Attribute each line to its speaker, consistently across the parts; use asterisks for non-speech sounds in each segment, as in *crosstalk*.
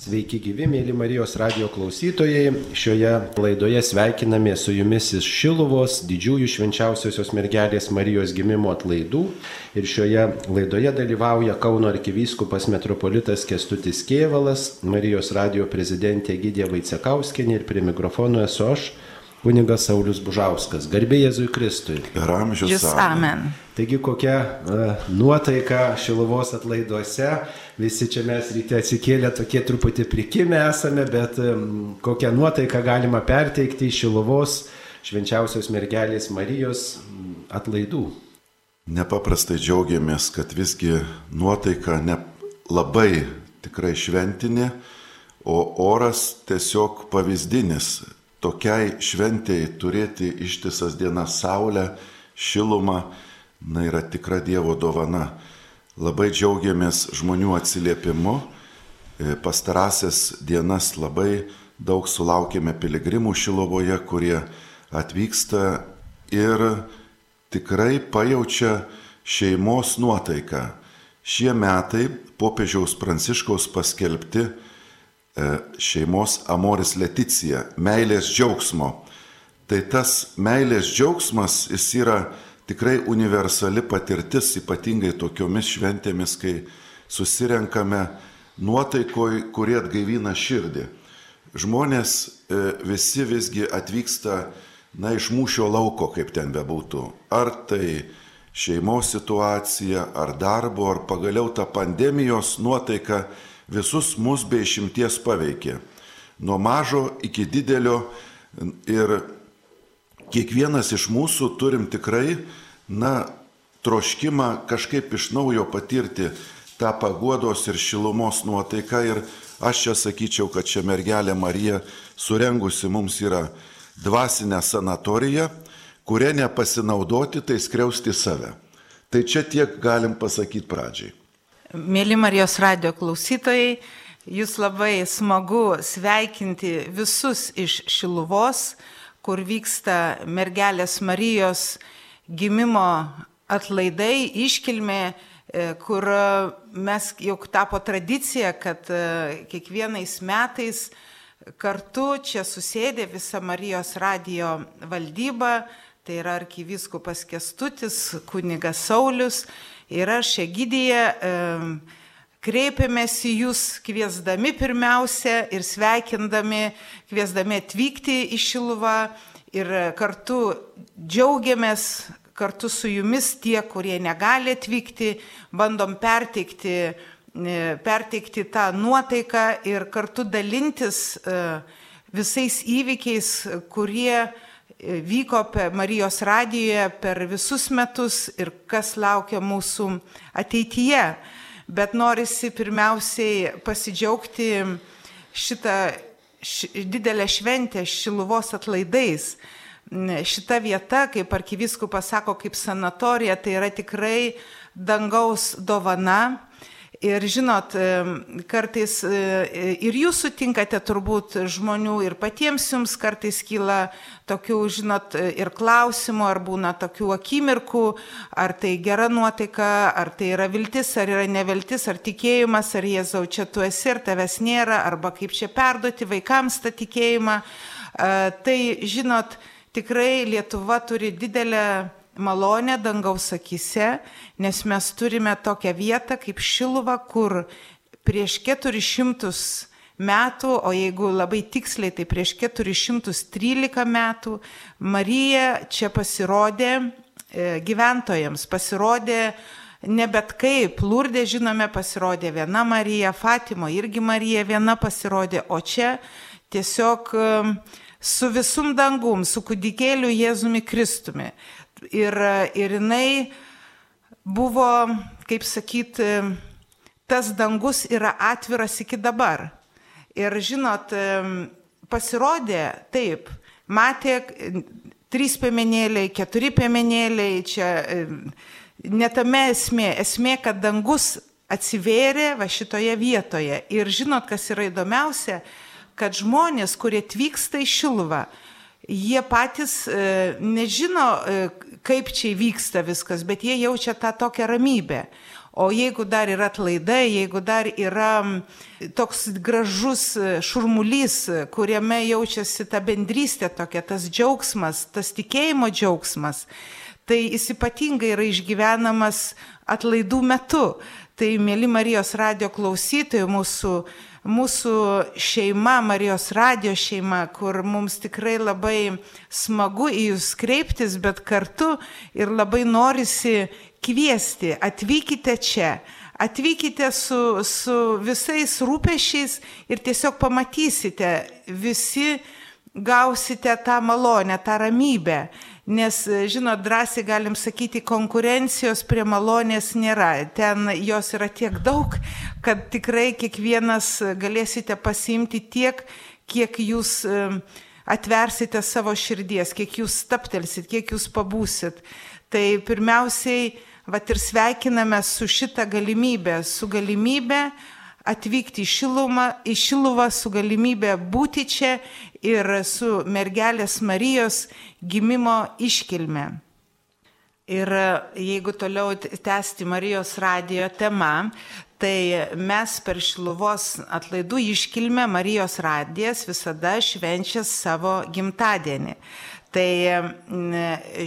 Speaker 1: Sveiki gyvi, mėly Marijos radio klausytojai. Šioje laidoje sveikiname su jumis iš Šiluvos didžiųjų švenčiausiosios mergelės Marijos gimimo atlaidų. Ir šioje laidoje dalyvauja Kauno arkivyskupas metropolitas Kestutis Kievalas, Marijos radio prezidentė Gydė Vaicekauskinė ir prie mikrofono esu aš, kunigas Saulis Bužauskas. Garbė Jėzui Kristui.
Speaker 2: Ir amžius.
Speaker 3: Amen.
Speaker 1: Taigi kokia uh, nuotaika Šiluvos atlaiduose. Visi čia mes ryte atsikėlę tokie truputį prikimę esame, bet um, kokią nuotaiką galima perteikti iš Šiluvos švenčiausios mergelės Marijos atlaidų.
Speaker 2: Nepaprastai džiaugiamės, kad visgi nuotaika ne labai tikrai šventinė, o oras tiesiog pavyzdinis tokiai šventėjai turėti ištisas dienas saulę, šilumą, na yra tikra Dievo dovana. Labai džiaugiamės žmonių atsiliepimu. E, pastarąsias dienas labai daug sulaukėme piligrimų Šilovoje, kurie atvyksta ir tikrai pajaučia šeimos nuotaiką. Šie metai popiežiaus Pranciškaus paskelbti šeimos amoris leticija, meilės džiaugsmo. Tai tas meilės džiaugsmas, jis yra tikrai universali patirtis, ypatingai tokiomis šventėmis, kai susirenkame nuotaikoj, kurie atgaivina širdį. Žmonės e, visi visgi atvyksta, na, iš mūšio lauko, kaip ten bebūtų. Ar tai šeimos situacija, ar darbo, ar pagaliau ta pandemijos nuotaika, visus mus be išimties paveikė. Nuo mažo iki didelio ir kiekvienas iš mūsų turim tikrai, na, troškimą kažkaip iš naujo patirti tą paguodos ir šilumos nuotaiką ir aš čia sakyčiau, kad čia mergelė Marija surengusi mums yra dvasinę sanatoriją, kuria nepasinaudoti, tai skriausti save. Tai čia tiek galim pasakyti pradžiai.
Speaker 3: Mėly Marijos radio klausytojai, jūs labai smagu sveikinti visus iš Šiluvos, kur vyksta mergelės Marijos gimimo atlaidai, iškilmė, e, kur mes jau tapo tradicija, kad e, kiekvienais metais kartu čia susėdė visa Marijos radio valdyba, tai yra arkivyskupas Kestutis, kunigas Saulis ir aš, Egidija, kreipiamės į jūs kviesdami pirmiausia ir sveikindami, kviesdami atvykti į Šiluvą. Ir kartu džiaugiamės kartu su jumis tie, kurie negali atvykti, bandom perteikti, e, perteikti tą nuotaiką ir kartu dalintis e, visais įvykiais, kurie vyko per Marijos radijoje per visus metus ir kas laukia mūsų ateityje. Bet norisi pirmiausiai pasidžiaugti šitą š, didelę šventę Šiluvos atlaidais. Šita vieta, kaip arkiviskupas sako, kaip sanatorija, tai yra tikrai dangaus dovana Ir žinot, kartais e, ir jūs sutinkate turbūt žmonių ir patiems jums kartais kyla tokių, žinot, ir klausimų, ar būna tokių akimirkų, ar tai gera nuotaika, ar tai yra viltis, ar yra neviltis, ar tikėjimas, ar Jėzau čia tu esi ir tavęs nėra, arba kaip čia perduoti vaikams tą tikėjimą. E, tai, žinot, tikrai Lietuva turi didelę malonę dangaus akise, nes mes turime tokią vietą kaip Šiluva, kur prieš 400 metų, o jeigu labai tiksliai, tai prieš 413 metų Marija čia pasirodė e, gyventojams, pasirodė ne bet kaip, Lurdė žinome pasirodė viena Marija, Fatimo irgi Marija viena pasirodė, o čia tiesiog e, su visum dangum, su kudikėliu Jėzumi Kristumi ir, ir jinai buvo, kaip sakyti, tas dangus yra atviras iki dabar. Ir žinot, pasirodė taip, matė trys piemenėliai, keturi piemenėliai, čia netame esmė, esmė, kad dangus atsivėrė va šitoje vietoje. Ir žinot, kas yra įdomiausia, kad žmonės, kurie atvyksta į Šiluvą, jie patys e, nežino, e, kaip čia vyksta viskas, bet jie jaučia tą tokią ramybę. O jeigu dar yra atlaidai, jeigu dar yra toks gražus šurmulys, kuriame jaučiasi ta bendrystė tokia, tas džiaugsmas, tas tikėjimo džiaugsmas, tai jis ypatingai yra išgyvenamas atlaidų metu. Tai, mėly Marijos radio klausytojai, mūsų, mūsų šeima, Marijos radio šeima, kur mums tikrai labai smagu į jūs kreiptis, bet kartu ir labai norisi kviesti, atvykite čia, atvykite su, su visais rūpešiais ir tiesiog pamatysite, visi gausite tą malonę, tą ramybę. Nes, žinot, drąsiai galim sakyti, konkurencijos prie malonės nėra. Ten jos yra tiek daug, kad tikrai kiekvienas galėsite pasimti tiek, kiek jūs atversite savo širdies, kiek jūs staptelsit, kiek jūs pabūsit. Tai pirmiausiai vat ir sveikiname su šitą galimybę, su galimybė atvykti į Šilumą, į Šiluvą, su galimybė būti čia ir su mergelės Marijos gimimo iškilme. Ir jeigu toliau tęsti Marijos radijo temą, tai mes per Šiluvos atlaidų iškilmę Marijos radijas visada švenčia savo gimtadienį. Tai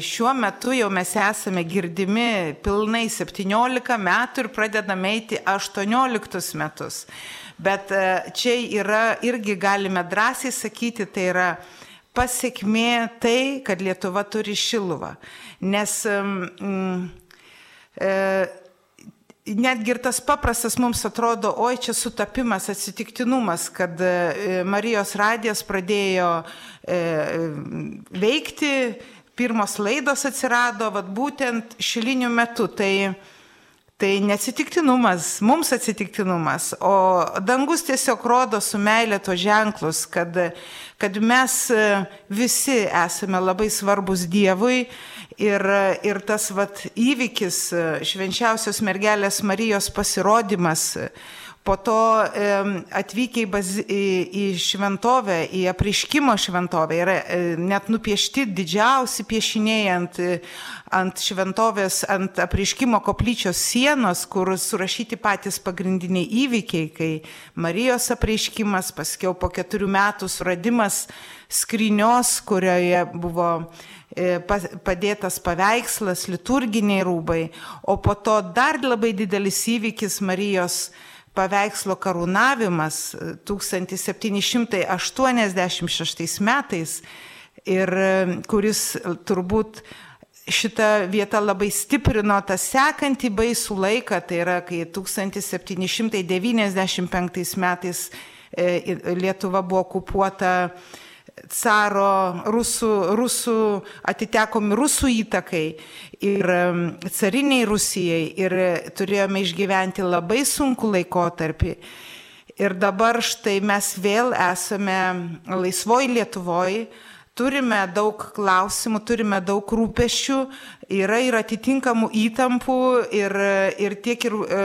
Speaker 3: šiuo metu jau mes esame girdimi pilnai 17 metų ir pradedame eiti 18 metus. Bet e, čia yra irgi galime drąsiai sakyti, tai yra pasiekmė tai, kad Lietuva turi šiluvą. Nes mm, e, netgi ir tas paprastas mums atrodo, oi čia sutapimas, atsitiktinumas, kad e, Marijos radijas pradėjo e, veikti, pirmos laidos atsirado, vad būtent šilinių metų. Tai, tai neatsitiktinumas, mums atsitiktinumas, o dangus tiesiog rodo su meilė to ženklus, kad, kad mes e, visi esame labai svarbus Dievui Ir, ir tas vat, įvykis, švenčiausios mergelės Marijos pasirodymas, po to atvykę į, bazi, į, į šventovę, į apriškimo šventovę, yra e, net nupiešti didžiausi piešiniai ant, ant šventovės, ant apriškimo koplyčios sienos, kur surašyti patys pagrindiniai įvykiai, kai Marijos apriškimas, paskiau po keturių metų suradimas skrynios, kurioje buvo E, padėtas paveikslas, liturginiai rūbai, o po to dar labai didelis įvykis Marijos paveikslo karūnavimas 1786 e, metais ir e, kuris turbūt šitą vietą labai stiprino tą sekantį baisų laiką, tai yra kai 1795 metais Lietuva buvo okupuota caro rusų, rusų atitekomi rusų įtakai ir cariniai Rusijai ir turėjome išgyventi labai sunku laikotarpį. Ir dabar štai mes vėl esame laisvoj Lietuvoje Turime daug klausimų, turime daug rūpešių, yra ir atitinkamų įtampų ir, ir tiek ir e,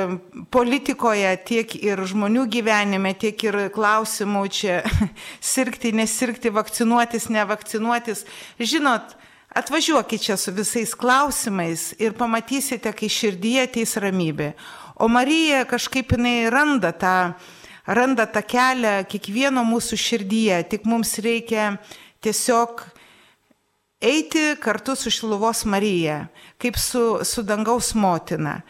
Speaker 3: politikoje, tiek ir žmonių gyvenime, tiek ir klausimų čia *laughs* sirgti, nesirgti, vakcinuotis, nevakcinuotis. Žinot, atvažiuokit čia su visais klausimais ir pamatysite, kai širdyje ateis ramybė. O Marija kažkaip jinai randa tą, randa tą kelią kiekvieno mūsų širdyje, tik mums reikia tiesiog eiti kartu su Šiluvos Marija, kaip su, su dangaus motina.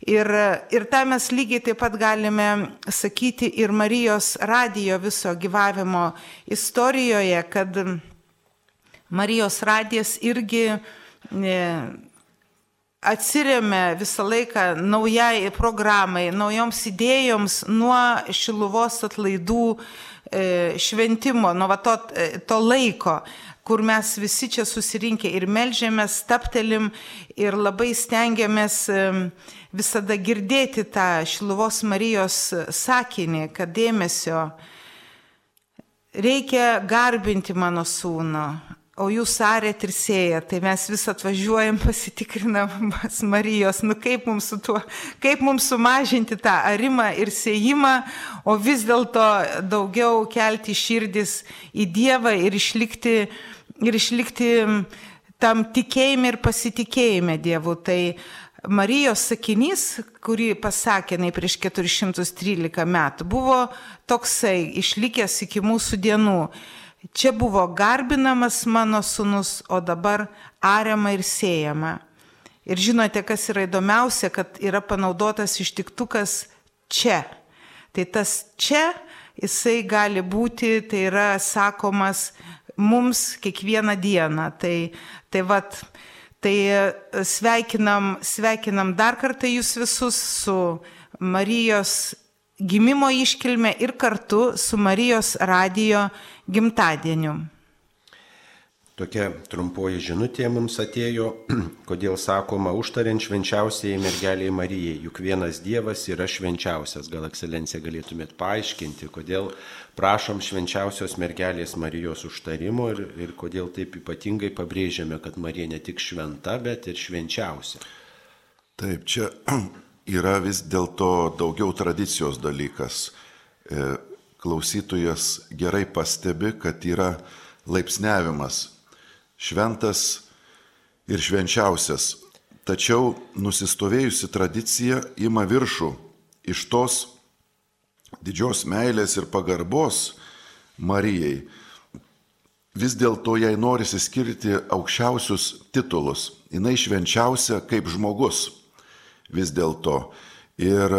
Speaker 3: Ir, ir tą mes lygiai taip pat galime sakyti ir Marijos radijo viso gyvavimo istorijoje, kad Marijos radijas irgi ne, atsiriame visą laiką naujai programai, naujoms idėjoms nuo Šiluvos atlaidų E, šventimo, nuo to, e, to laiko, kur mes visi čia susirinkę ir melžiamės, staptelim ir labai stengiamės e, visada girdėti tą Šiluvos Marijos sakinį, kad dėmesio reikia garbinti mano sūnų, O jūs arėt ir sėjat, tai mes vis atvažiuojam, *laughs* pasitikrinam pas Marijos, nu kaip mums su tuo, kaip mums sumažinti tą arimą ir sėjimą, o vis dėlto daugiau kelti širdis į Dievą ir išlikti, ir išlikti tam tikėjime ir pasitikėjime Dievu. Tai Marijos sakinys, kurį pasakė jinai prieš 413 metų, buvo toksai išlikęs iki mūsų dienų. Čia buvo garbinamas mano sunus, o dabar ariama ir siejama. Ir žinote, kas yra įdomiausia, kad yra panaudotas ištiktukas čia. Tai tas čia, jisai gali būti, tai yra sakomas mums kiekvieną dieną. Tai, tai vat, Tai sveikinam, sveikinam dar kartą jūs visus su Marijos gimimo iškilme ir kartu su Marijos radijo gimtadieniu.
Speaker 1: Tokia trumpoji žinutė mums atėjo, *clears throat* kodėl sakoma užtariant švenčiausiai mergeliai Marijai, juk vienas Dievas yra švenčiausias. Gal ekscelencija galėtumėt paaiškinti, kodėl prašom švenčiausios mergelės Marijos užtarimo ir, ir kodėl taip ypatingai pabrėžiame, kad Marija ne tik šventa, bet ir švenčiausia.
Speaker 2: Taip, čia *clears throat* yra vis dėlto daugiau tradicijos dalykas. E, klausytojas gerai pastebi, kad yra laipsniavimas šventas ir švenčiausias. Tačiau nusistovėjusi tradicija ima viršų iš tos didžios meilės ir pagarbos Marijai, vis dėlto jai norisi skirti aukščiausius titulus. Jis švenčiausia kaip žmogus vis dėlto. Ir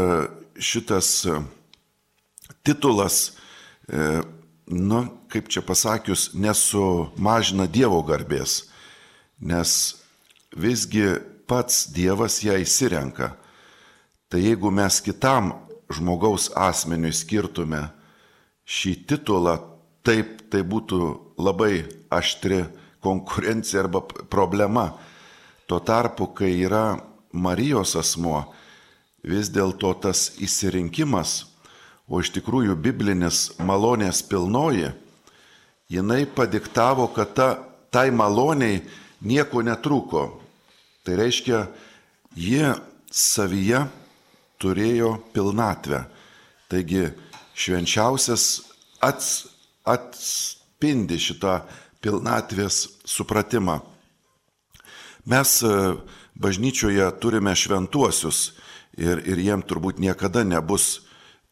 Speaker 2: šitas titulas, e, nu, kaip čia pasakius, nesumažina Dievo garbės, nes visgi pats Dievas ją įsirenka. Tai jeigu mes kitam žmogaus asmeniui skirtume šį titulą, taip tai būtų labai aštri konkurencija arba problema. Tuo tarpu, kai yra Marijos asmuo, vis dėlto tas įsirinkimas, o iš tikrųjų biblinis malonės pilnoji, jinai padiktavo, kad ta, tai maloniai nieko netrūko. Tai reiškia, jie savyje turėjo pilnatvę. Taigi švenčiausias ats, atspindi šitą pilnatvės supratimą. Mes e, bažnyčioje turime šventuosius ir, ir jiem turbūt niekada nebus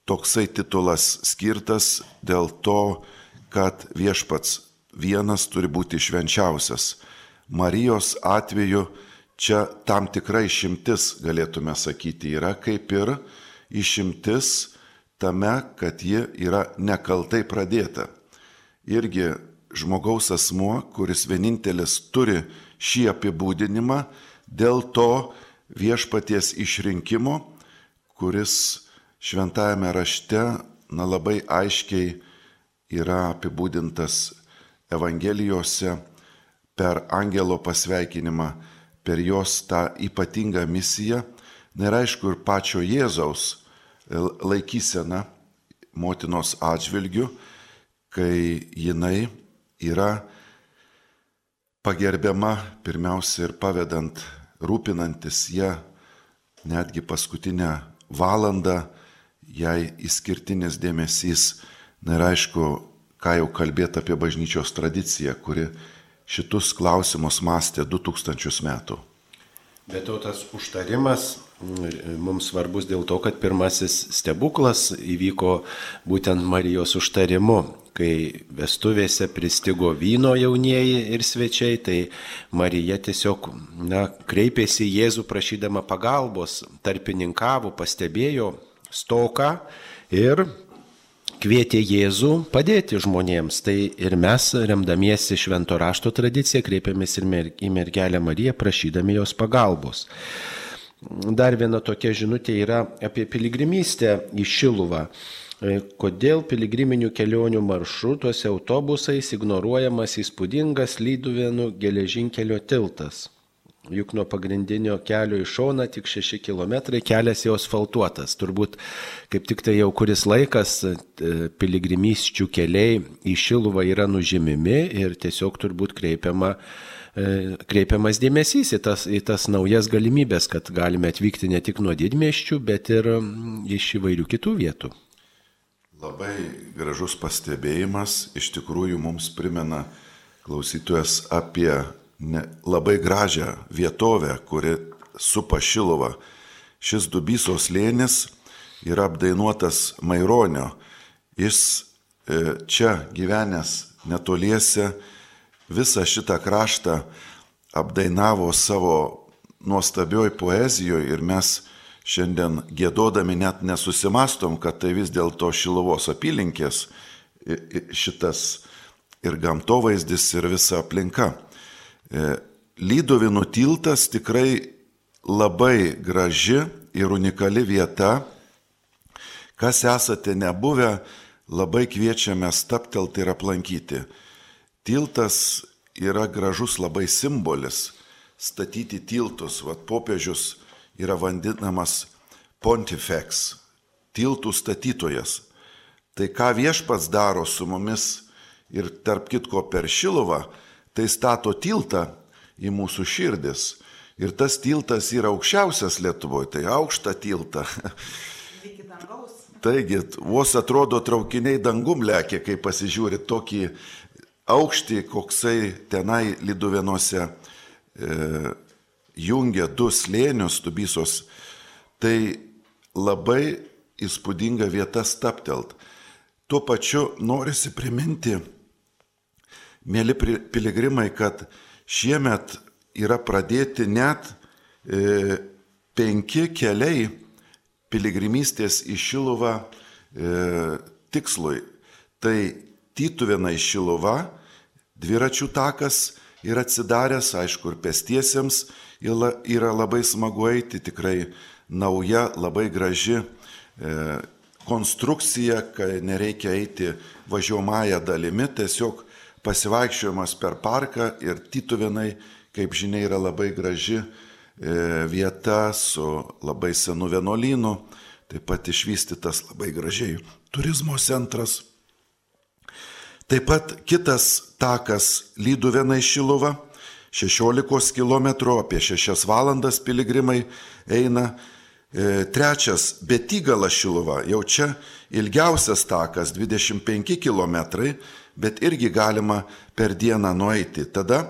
Speaker 2: toksai titulas skirtas dėl to, kad viešpats vienas turi būti švenčiausias. Marijos atveju čia tam tikra išimtis, galėtume sakyti, yra kaip ir išimtis tame, kad ji yra nekaltai pradėta. Irgi žmogaus asmuo, kuris vienintelis turi šį apibūdinimą, dėl to viešpaties išrinkimo, kuris šventajame rašte na, labai aiškiai yra apibūdintas Evangelijose per angelo pasveikinimą per jos tą ypatingą misiją, na ir aišku ir pačio Jėzaus laikysena motinos atžvilgių, kai jinai yra pagerbiama pirmiausia ir pavedant, rūpinantis ją, netgi paskutinę valandą jai įskirtinis dėmesys. Na ir aišku, ką jau kalbėti apie bažnyčios tradiciją, kuri šitus klausimus mąstė 2000 metų.
Speaker 1: Bet to tas užtarimas mums svarbus dėl to, kad pirmasis stebuklas įvyko būtent Marijos užtarimu, kai vestuvėse pristigo vyno jaunieji ir svečiai, tai Marija tiesiog na, kreipėsi Jėzų prašydama pagalbos, tarpininkavo, pastebėjo stoką ir kvietė Jėzų padėti žmonėms. Tai ir mes, remdamiesi švento rašto tradiciją, kreipiamės ir į mergelę Mariją, prašydami jos pagalbos. Dar viena tokia žinutė yra apie piligrimystę į Šiluvą. Kodėl piligriminių kelionių maršrutuose autobusais ignoruojamas įspūdingas Lyduvienų geležinkelio tiltas? juk nuo pagrindinio kelio į šoną tik 6 km kelias jau asfaltuotas. Turbūt kaip tik tai jau kuris laikas e, piligrimysčių keliai į Šiluvą yra nužymimi ir tiesiog turbūt kreipiama, e, kreipiamas dėmesys į tas, į tas naujas galimybės, kad galime atvykti ne tik nuo didmėščių, bet ir iš įvairių kitų vietų.
Speaker 2: Labai gražus pastebėjimas iš tikrųjų mums primena klausytojas apie ne, labai gražią vietovę, kuri supa Šiluvą. Šis Dubysos lėnis yra apdainuotas Maironio. Jis e, čia gyvenęs netoliese visą šitą kraštą apdainavo savo nuostabioj poezijoje ir mes šiandien gėdodami net nesusimastom, kad tai vis dėlto Šilovos apylinkės šitas ir gamtovaizdis ir visa aplinka. E, Lydovinų tiltas tikrai labai graži ir unikali vieta. Kas esate nebuvę, labai kviečiame staptelti ir aplankyti. Tiltas yra gražus labai simbolis. Statyti tiltus, vad popiežius yra vadinamas pontifex, tiltų statytojas. Tai ką viešpats daro su mumis ir tarp kitko per Šiluvą, tai stato tiltą į mūsų širdis. Ir tas tiltas yra aukščiausias Lietuvoje, tai aukštą tiltą. Taigi, vos atrodo traukiniai dangum lėkia, kai pasižiūri tokį aukštį, koksai tenai Liduvenuose e, jungia du slėnius, tubysos. Tai labai įspūdinga vieta staptelt. Tuo pačiu norisi priminti, mėly piligrimai, kad Šiemet yra pradėti net e, penki keliai piligrimystės į Šiluvą e, tikslui. Tai Tytuvėna į Šiluvą, dviračių takas yra atsidaręs, aišku, ir pestiesiems yra labai smagu eiti, tikrai nauja, labai graži e, konstrukcija, kai nereikia eiti važiuomąją dalimi, tiesiog pasivaikščiojimas per parką ir Tytuvenai, kaip žinia, yra labai graži e, vieta su labai senu vienuolynu, taip pat išvystytas labai gražiai turizmo centras. Taip pat kitas takas Lyduvenai Šiluva, 16 km, apie 6 valandas piligrimai eina. E, trečias Betygalas Šiluva, jau čia ilgiausias takas 25 km, bet irgi galima per dieną nueiti. Tada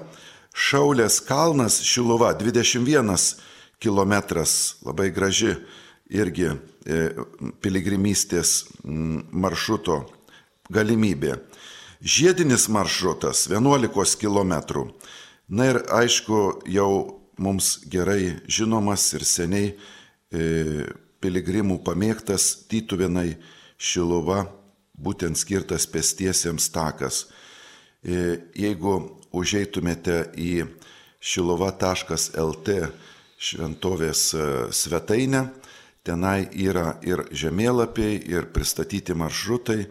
Speaker 2: Šaulės kalnas Šiluva 21 km, labai graži irgi e, piligrimystės maršruto galimybė. Žiedinis maršrutas 11 km. Na ir aišku, jau mums gerai žinomas ir seniai e, piligrimų pamėgtas Tytuvenai Šiluva būtent skirtas pėstiesiems takas. E, jeigu užeitumėte į šilova.lt šventovės e, svetainę, tenai yra ir žemėlapiai, ir pristatyti maršrutai,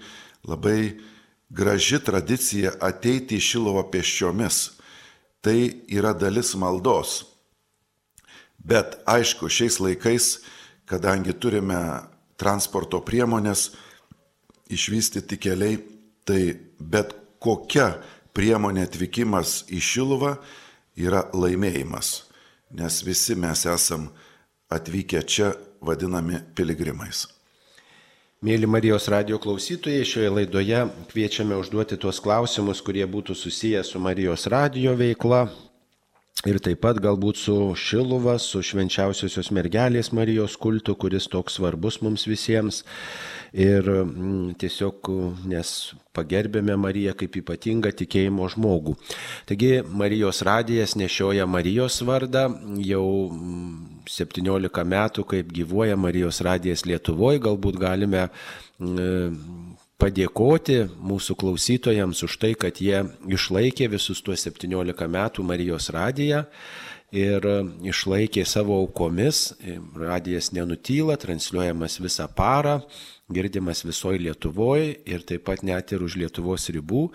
Speaker 2: labai graži tradicija ateiti į Šilovą pėsčiomis. Tai yra dalis maldos. Bet aišku, šiais laikais, kadangi turime transporto priemonės, išvystyti keliai, tai bet kokia priemonė atvykimas į Šiluvą yra laimėjimas, nes visi mes esam atvykę čia vadinami piligrimais.
Speaker 1: Mėly Marijos radio klausytojai, šioje laidoje kviečiame užduoti tuos klausimus, kurie būtų susiję su Marijos radio veikla, Ir taip pat galbūt su Šiluva, su švenčiausiosios mergelės Marijos kultu, kuris toks svarbus mums visiems ir mm, tiesiog nes pagerbėme Mariją kaip ypatingą tikėjimo žmogų. Taigi Marijos radijas nešioja Marijos vardą jau 17 mm, metų, kaip gyvuoja Marijos radijas Lietuvoje, galbūt galime mm, padėkoti mūsų klausytojams už tai, kad jie išlaikė visus tuos 17 metų Marijos radiją ir išlaikė savo aukomis. Radijas nenutyla, transliuojamas visą parą girdimas visoje Lietuvoje ir taip pat net ir už Lietuvos ribų.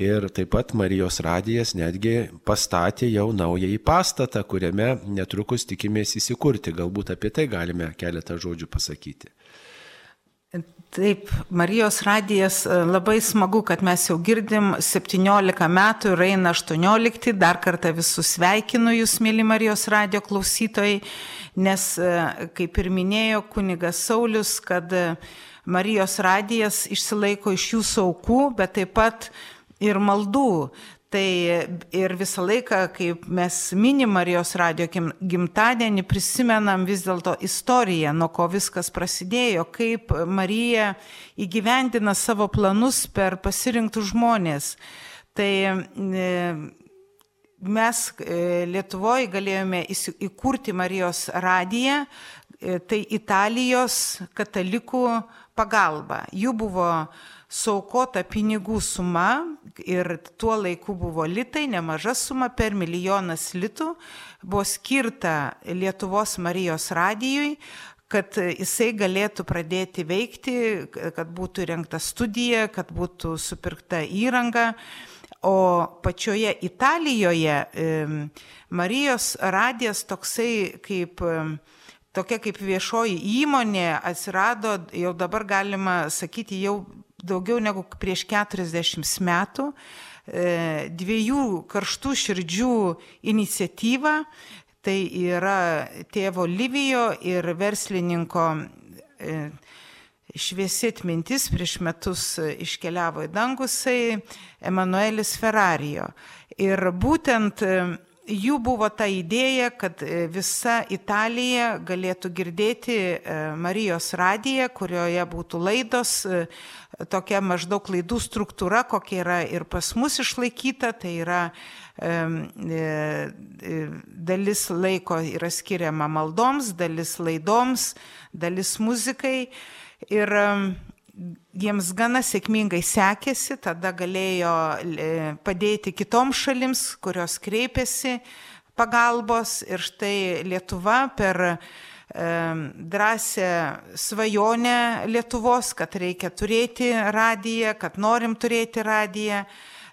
Speaker 1: Ir taip pat Marijos radijas netgi pastatė jau naująjį pastatą, kuriame netrukus tikimės įsikurti. Galbūt apie tai galime keletą žodžių pasakyti.
Speaker 3: Taip, Marijos radijas e, labai smagu, kad mes jau girdim 17 metų ir eina 18, dar kartą visus sveikinu jūs, mėly Marijos radijo klausytojai, nes, e, kaip ir minėjo kunigas Saulis, kad uh, Marijos radijas išsilaiko iš jūsų aukų, bet taip pat ir maldų. Tai ir visą laiką, kaip mes minim Marijos radio gimtadienį, prisimenam vis dėlto istoriją, nuo ko viskas prasidėjo, kaip Marija įgyvendina savo planus per pasirinktus žmonės. Tai e, mes e, Lietuvoje galėjome įkurti Marijos radiją, e, tai Italijos katalikų pagalba. Jų buvo saukota pinigų suma ir tuo laiku buvo litai, nemaža suma per milijonas litų, buvo skirta Lietuvos Marijos radijui, kad jisai galėtų pradėti veikti, kad būtų rengta studija, kad būtų supirkta įranga. O pačioje Italijoje Marijos radijas toksai kaip tokia kaip viešoji įmonė atsirado, jau dabar galima sakyti, jau daugiau negu prieš 40 metų e, dviejų karštų širdžių iniciatyva. Tai yra tėvo Livijo ir verslininko e, šviesi atmintis prieš metus iškeliavo į dangusai Emanuelis Ferrarijo. Ir būtent e, jų buvo ta idėja, kad visa Italija galėtų girdėti Marijos radiją, kurioje būtų laidos, tokia maždaug laidų struktūra, kokia yra ir pas mus išlaikyta, tai yra dalis laiko yra skiriama maldoms, dalis laidoms, dalis muzikai. Ir jiems gana sėkmingai sekėsi, tada galėjo e, padėti kitoms šalims, kurios kreipėsi pagalbos ir štai Lietuva per e, drąsią svajonę Lietuvos, kad reikia turėti radiją, kad norim turėti radiją,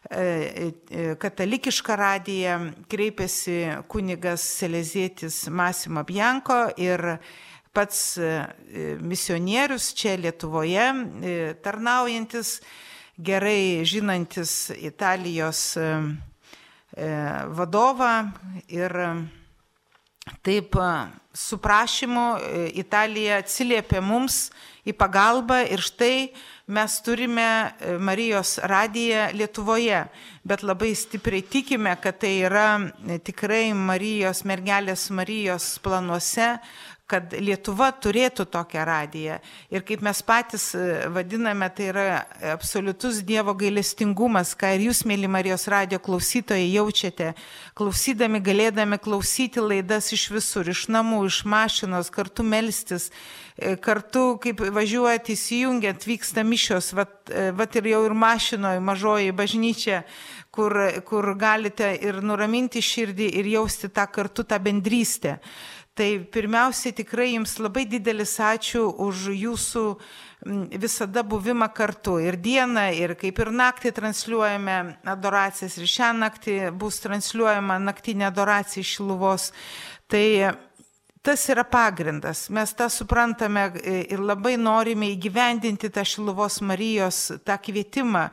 Speaker 3: e, katalikišką radiją, kreipėsi kunigas Selezėtis Masimo Bianko ir pats e, misionierius čia Lietuvoje, e, tarnaujantis, gerai žinantis Italijos e, vadovą ir taip su prašymu Italija atsiliepė mums į pagalbą ir štai mes turime Marijos radiją Lietuvoje, bet labai stipriai tikime, kad tai yra tikrai Marijos, mergelės Marijos planuose, kad Lietuva turėtų tokią radiją. Ir kaip mes patys e, vadiname, tai yra absoliutus Dievo gailestingumas, ką ir jūs, mėly Marijos radio klausytojai, jaučiate, klausydami, galėdami klausyti laidas iš visur, iš namų, iš mašinos, kartu melstis, e, kartu, kaip važiuojat įsijungiant, vyksta mišios, vat, e, vat ir jau ir mašinoje, mažoji bažnyčia, kur, kur galite ir nuraminti širdį ir jausti tą kartu tą bendrystę. Tai pirmiausiai tikrai jums labai didelis ačiū už jūsų visada buvimą kartu. Ir dieną, ir kaip ir naktį transliuojame adoracijas, ir šią naktį bus transliuojama naktinė adoracija iš Šiluvos. Tai tas yra pagrindas. Mes tą suprantame e, ir labai norime įgyvendinti tą Šiluvos Marijos tą kvietimą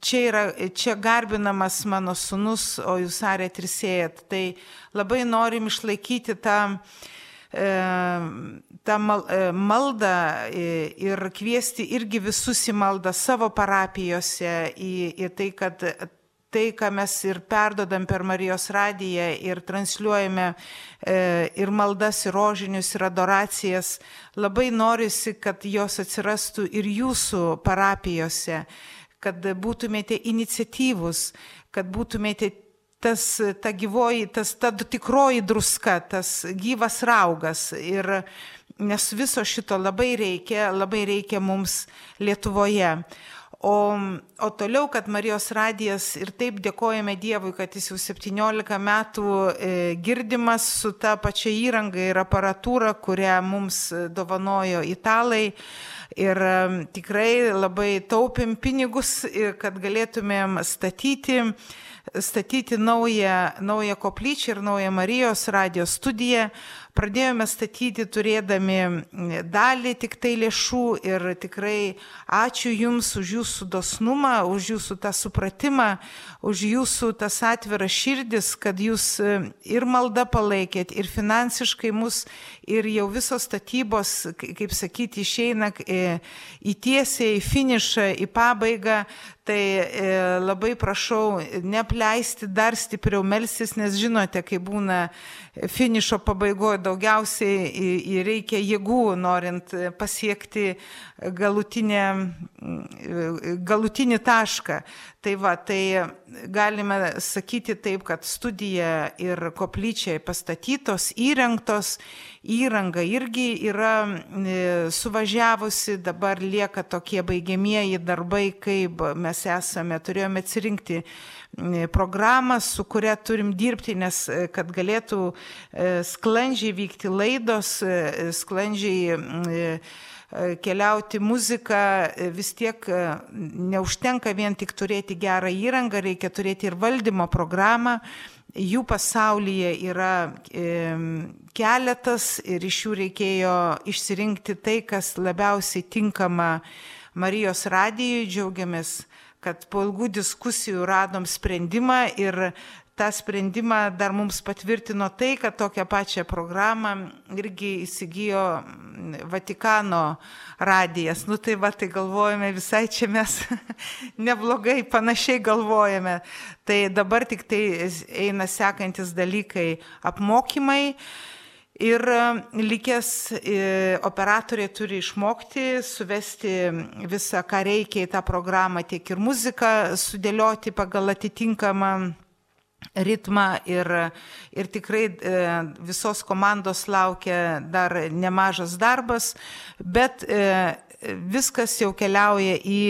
Speaker 3: čia, yra, čia garbinamas mano sunus, o jūs arėt ir sėjat. Tai labai norim išlaikyti tą, e, tą e, maldą ir kviesti irgi visus į maldą savo parapijose, į, į tai, kad tai, ką mes ir perdodam per Marijos radiją ir transliuojame e, ir maldas, ir rožinius, ir adoracijas, labai norisi, kad jos atsirastų ir jūsų parapijose kad būtumėte iniciatyvus, kad būtumėte tas, ta gyvoji, tas, ta tikroji druska, tas gyvas raugas. Ir nes viso šito labai reikia, labai reikia mums Lietuvoje. O, o toliau, kad Marijos radijas ir taip dėkojame Dievui, kad jis jau 17 metų e, girdimas su ta pačia įranga ir aparatūra, kurią mums dovanojo italai. Ir tikrai labai taupėm pinigus, kad galėtumėm statyti, statyti naują, naują koplyčią ir naują Marijos radijos studiją. Pradėjome statyti turėdami dalį tik tai lėšų ir tikrai ačiū Jums už Jūsų dosnumą, už Jūsų tą supratimą, už Jūsų tas atviras širdis, kad Jūs ir malda palaikėt, ir finansiškai mus, ir jau visos statybos, kaip sakyti, išeina į tiesiai, į finišą, į pabaigą. Tai e, labai prašau nepleisti dar stipriau melsis, nes žinote, kai būna finišo pabaigoje daugiausiai reikia jėgų, norint pasiekti galutinę, galutinį tašką. Tai va, tai galime sakyti taip, kad studija ir koplyčiai pastatytos, įrengtos, įranga irgi yra suvažiavusi, dabar lieka tokie baigiamieji darbai, kaip mes esame, turėjome atsirinkti programą, su kuria turim dirbti, nes kad galėtų sklandžiai vykti laidos, sklandžiai keliauti muziką, vis tiek neužtenka vien tik turėti gerą įrangą, reikia turėti ir valdymo programą. Jų pasaulyje yra keletas ir iš jų reikėjo išsirinkti tai, kas labiausiai tinkama Marijos radijui. Džiaugiamės, kad po ilgų diskusijų radom sprendimą ir tą sprendimą dar mums patvirtino tai, kad tokią pačią programą irgi įsigijo Vatikano radijas. Nu tai va, tai galvojame visai čia mes *laughs* neblogai, panašiai galvojame. Tai dabar tik tai eina sekantis dalykai apmokymai. Ir likęs operatoriai turi išmokti, suvesti visą, ką reikia į tą programą, tiek ir muziką sudėlioti pagal atitinkamą ritmą ir, ir tikrai visos komandos laukia dar nemažas darbas, bet viskas jau keliauja į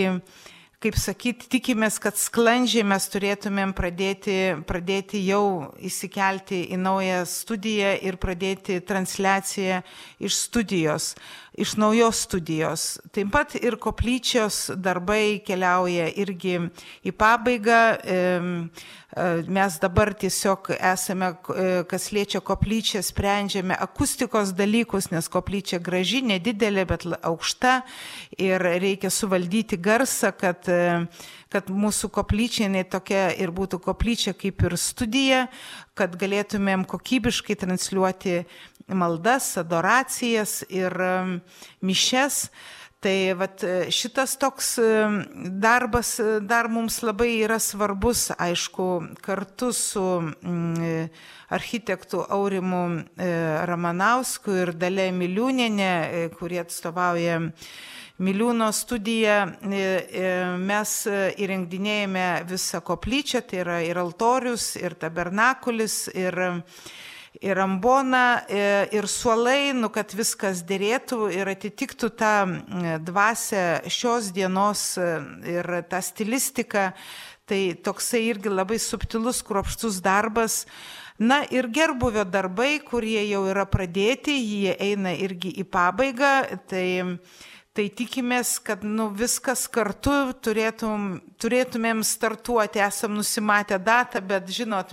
Speaker 3: kaip sakyti, tikimės, kad sklandžiai mes turėtumėm pradėti, pradėti jau įsikelti į naują studiją ir pradėti transliaciją iš studijos, iš naujos studijos. Taip pat ir koplyčios darbai keliauja irgi į pabaigą. Mes dabar tiesiog esame, kas liečia koplyčią, sprendžiame akustikos dalykus, nes koplyčia graži, nedidelė, bet aukšta ir reikia suvaldyti garsą, kad, kad mūsų koplyčia ne tokia ir būtų koplyčia kaip ir studija, kad galėtumėm kokybiškai transliuoti maldas, adoracijas ir mišes. Tai vat, šitas toks darbas dar mums labai yra svarbus, aišku, kartu su mm, architektu Aurimu Ramanausku ir Dalė Miliūnenė, kurie atstovauja Miliūno studiją, mes įrengdinėjame visą koplyčią, tai yra ir altorius, ir tabernakulis, ir ir ambona, ir suolai, nu, kad viskas dėrėtų ir atitiktų tą dvasę šios dienos ir tą stilistiką. Tai toksai irgi labai subtilus, kruopštus darbas. Na ir gerbuvio darbai, kurie jau yra pradėti, jie eina irgi į pabaigą. Tai Tai tikimės, kad nu, viskas kartu turėtum, turėtumėm startuoti, esam nusimatę datą, bet žinot,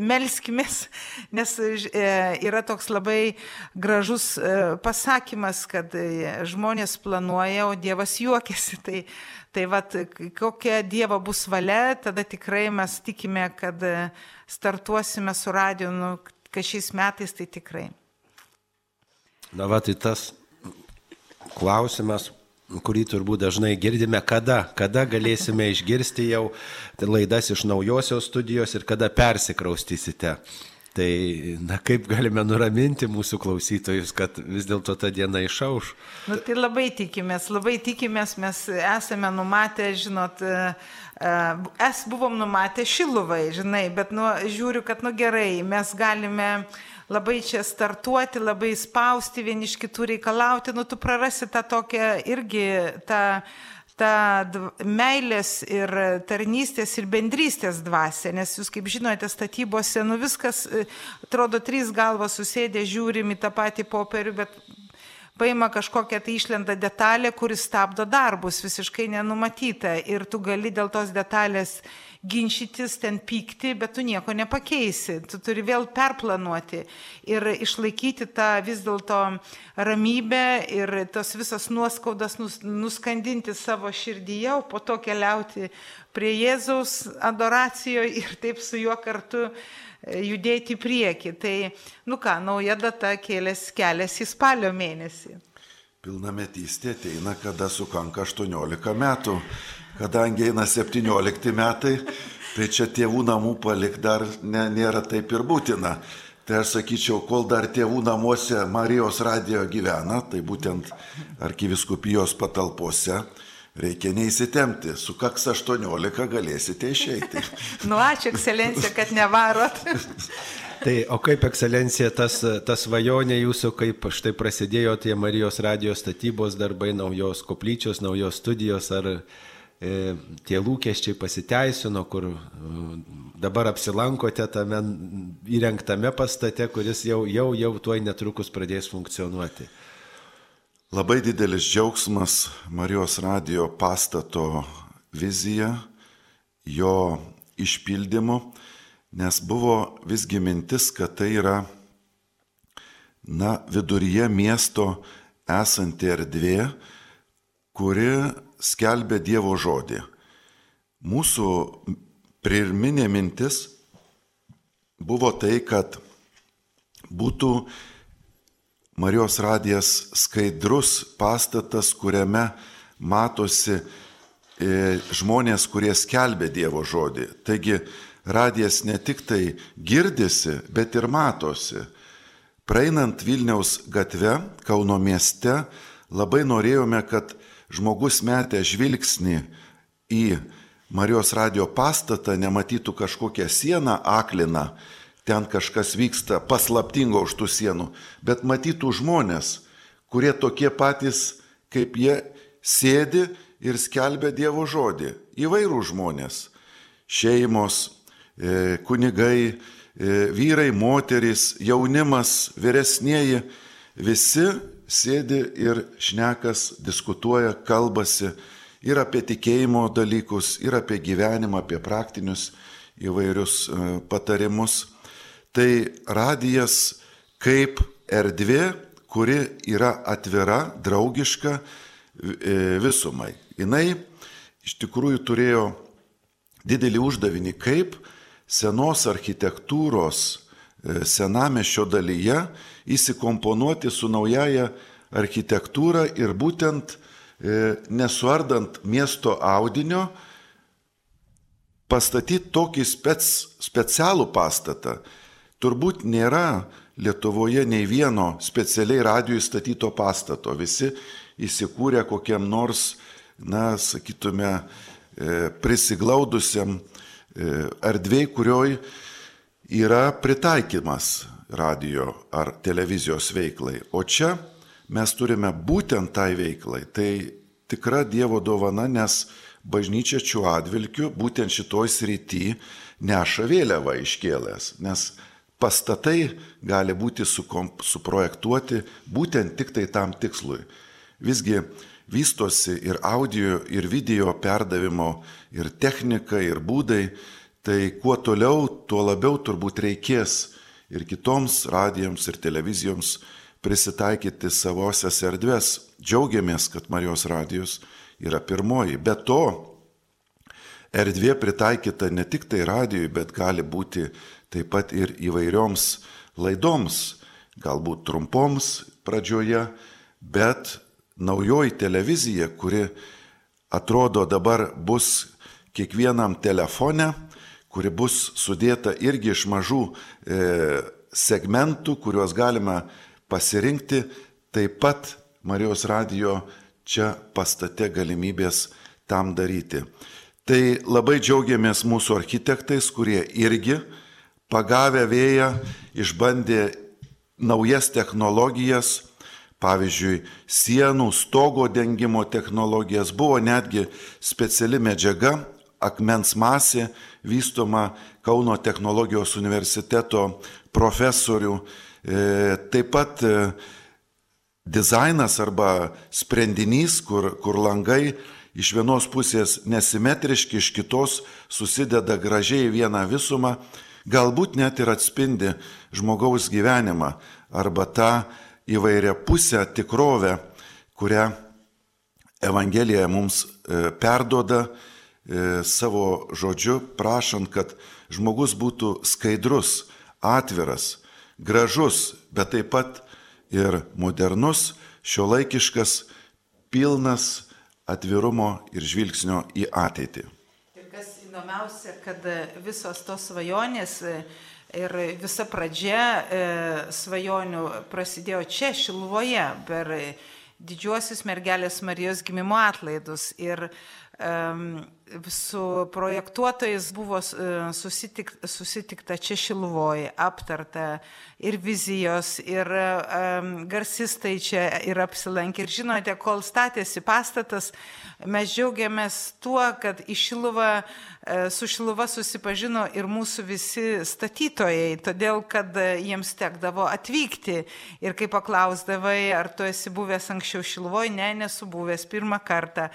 Speaker 3: melskimės, *laughs* nes e, yra toks labai gražus e, pasakymas, kad e, žmonės planuoja, o Dievas juokiasi. *laughs* Tai, tai vat, kokia Dievo bus valia, tada tikrai mes tikime, kad startuosime su radiju, nu, kad šiais metais tai tikrai.
Speaker 1: Na, va, tai tas klausimas, kurį turbūt dažnai girdime, kada, kada galėsime išgirsti jau laidas iš naujosios studijos ir kada persikraustysite. Tai, na, kaip galime nuraminti mūsų klausytojus, kad vis dėlto ta diena išauš?
Speaker 3: Nu, tai labai tikimės, labai tikimės, mes esame numatę, žinot, es buvom numatę šiluvai, žinai, bet, nu, žiūriu, kad, nu, gerai, mes galime labai čia startuoti, labai spausti, vieni iš kitų reikalauti, nu tu prarasi tą tokią irgi tą, tą meilės ir tarnystės ir bendrystės dvasę, nes jūs kaip žinote, statybose, nu viskas, atrodo, trys galvos susėdė, žiūrim į tą patį popierių, bet paima kažkokią tai išlenda detalė, kuris stabdo darbus, visiškai nenumatyta. Ir tu gali dėl tos detalės ginčytis, ten pykti, bet tu nieko nepakeisi. Tu turi vėl perplanuoti ir išlaikyti tą vis dėlto ramybę ir tos visas nuoskaudas nus, nuskandinti savo širdyje, o po to keliauti prie Jėzaus adoracijoje ir taip su juo kartu e, judėti į priekį. Tai, nu ką, nauja data kėlės kelias į spalio mėnesį.
Speaker 2: Pilnametystė ateina, kada sukanka 18 metų. Kadangi eina 17 metai, tai čia tėvų namų palik dar ne, nėra taip ir būtina. Tai aš sakyčiau, kol dar tėvų namuose Marijos radijo gyvena, tai būtent arkiviskupijos patalpose, reikia neįsitemti, sukaks 18 galėsite išeiti. *laughs*
Speaker 3: nu ačiū, ekscelencija, kad nevarot. *laughs*
Speaker 1: Tai o kaip ekscelencija tas, tas vajonė jūsų, kaip štai prasidėjo tie Marijos radijos statybos darbai, naujos koplyčios, naujos studijos, ar tie lūkesčiai pasiteisino, kur e, dabar apsilankote tame įrengtame pastate, kuris jau, jau, jau tuoj netrukus pradės funkcionuoti.
Speaker 2: Labai didelis džiaugsmas Marijos radio pastato vizija, jo išpildymu, nes buvo visgi mintis, kad tai yra, na, viduryje miesto esanti erdvė, kuri skelbia Dievo žodį. Mūsų pirminė mintis buvo tai, kad būtų Marijos radijas skaidrus pastatas, kuriame matosi e, žmonės, kurie skelbia Dievo žodį. Taigi radijas ne tik tai girdisi, bet ir matosi. Praeinant Vilniaus gatve, Kauno mieste, labai norėjome, kad žmogus metė žvilgsnį į Marijos radio pastatą, nematytų kažkokią sieną akliną, ten kažkas vyksta paslaptingo už tų sienų, bet matytų žmonės, kurie tokie patys, kaip jie sėdi ir skelbia Dievo žodį. Įvairių žmonės - šeimos, e, kunigai, e, vyrai, moterys, jaunimas, vyresnieji - visi sėdi ir šnekas, diskutuoja, kalbasi ir apie tikėjimo dalykus, ir apie gyvenimą, apie praktinius įvairius e, patarimus. Tai radijas kaip erdvė, kuri yra atvira, draugiška e, visumai. Jis iš tikrųjų turėjo didelį uždavinį, kaip senos architektūros e, senamešio dalyje įsikomponuoti su naujaja architektūra ir būtent e, nesuardant miesto audinio, pastatyti tokį spec, specialų pastatą. Turbūt nėra Lietuvoje nei vieno specialiai radijui statyto pastato. Visi įsikūrė kokiam nors, na, sakytume, e, prisiglaudusiam e, erdvėjai, kurioj yra pritaikymas radio ar televizijos veiklai. O čia mes turime būtent tai veiklai. Tai tikra Dievo dovana, nes bažnyčia šiuo atvilkiu būtent šitoj srity neša vėliavą iškėlęs, nes pastatai gali būti suprojektuoti būtent tik tai tam tikslui. Visgi vystosi ir audio, ir video perdavimo, ir technika, ir būdai, tai kuo toliau, tuo labiau turbūt reikės ir kitoms radijoms ir televizijoms prisitaikyti savosias erdves. Džiaugiamės, kad Marijos radijos yra pirmoji. Be to, erdvė pritaikyta ne tik tai radijui, bet gali būti taip pat ir įvairioms laidoms, galbūt trumpoms pradžioje, bet naujoji televizija, kuri atrodo dabar bus kiekvienam telefone, kuri bus sudėta irgi iš mažų e, segmentų, kuriuos galima pasirinkti, taip pat Marijos radijo čia pastate galimybės tam daryti. Tai labai džiaugiamės mūsų architektais, kurie irgi pagavę vėją išbandė naujas technologijas, pavyzdžiui, sienų, stogo dengimo technologijas, buvo netgi speciali medžiaga, akmens masė, vystoma Kauno technologijos universiteto profesorių. E, taip pat e, dizainas arba sprendinys, kur, kur langai iš vienos pusės nesimetriški, iš kitos susideda gražiai vieną visumą, galbūt net ir atspindi žmogaus gyvenimą arba tą įvairią pusę tikrovę, kurią Evangelija mums e, perdoda savo žodžiu, prašant, kad žmogus būtų skaidrus, atviras, gražus, bet taip pat ir modernus, šiuolaikiškas, pilnas atvirumo ir žvilgsnio į ateitį.
Speaker 3: Ir kas įdomiausia, kad visos tos svajonės ir visa pradžia svajonių prasidėjo čia, Šiluvoje, per didžiuosius mergelės Marijos gimimo atlaidus. Ir su projektuotojais buvo e, susitik, susitikta čia Šiluvoje, aptarta ir vizijos, ir um, garsistai čia ir apsilankė. Ir žinote, kol statėsi pastatas, mes džiaugiamės tuo, kad Šiluvą, e, su Šiluva susipažino ir mūsų visi statytojai, todėl kad jiems tekdavo atvykti. Ir kai paklausdavai, ar tu esi buvęs anksčiau Šiluvoje, ne, nesu buvęs pirmą kartą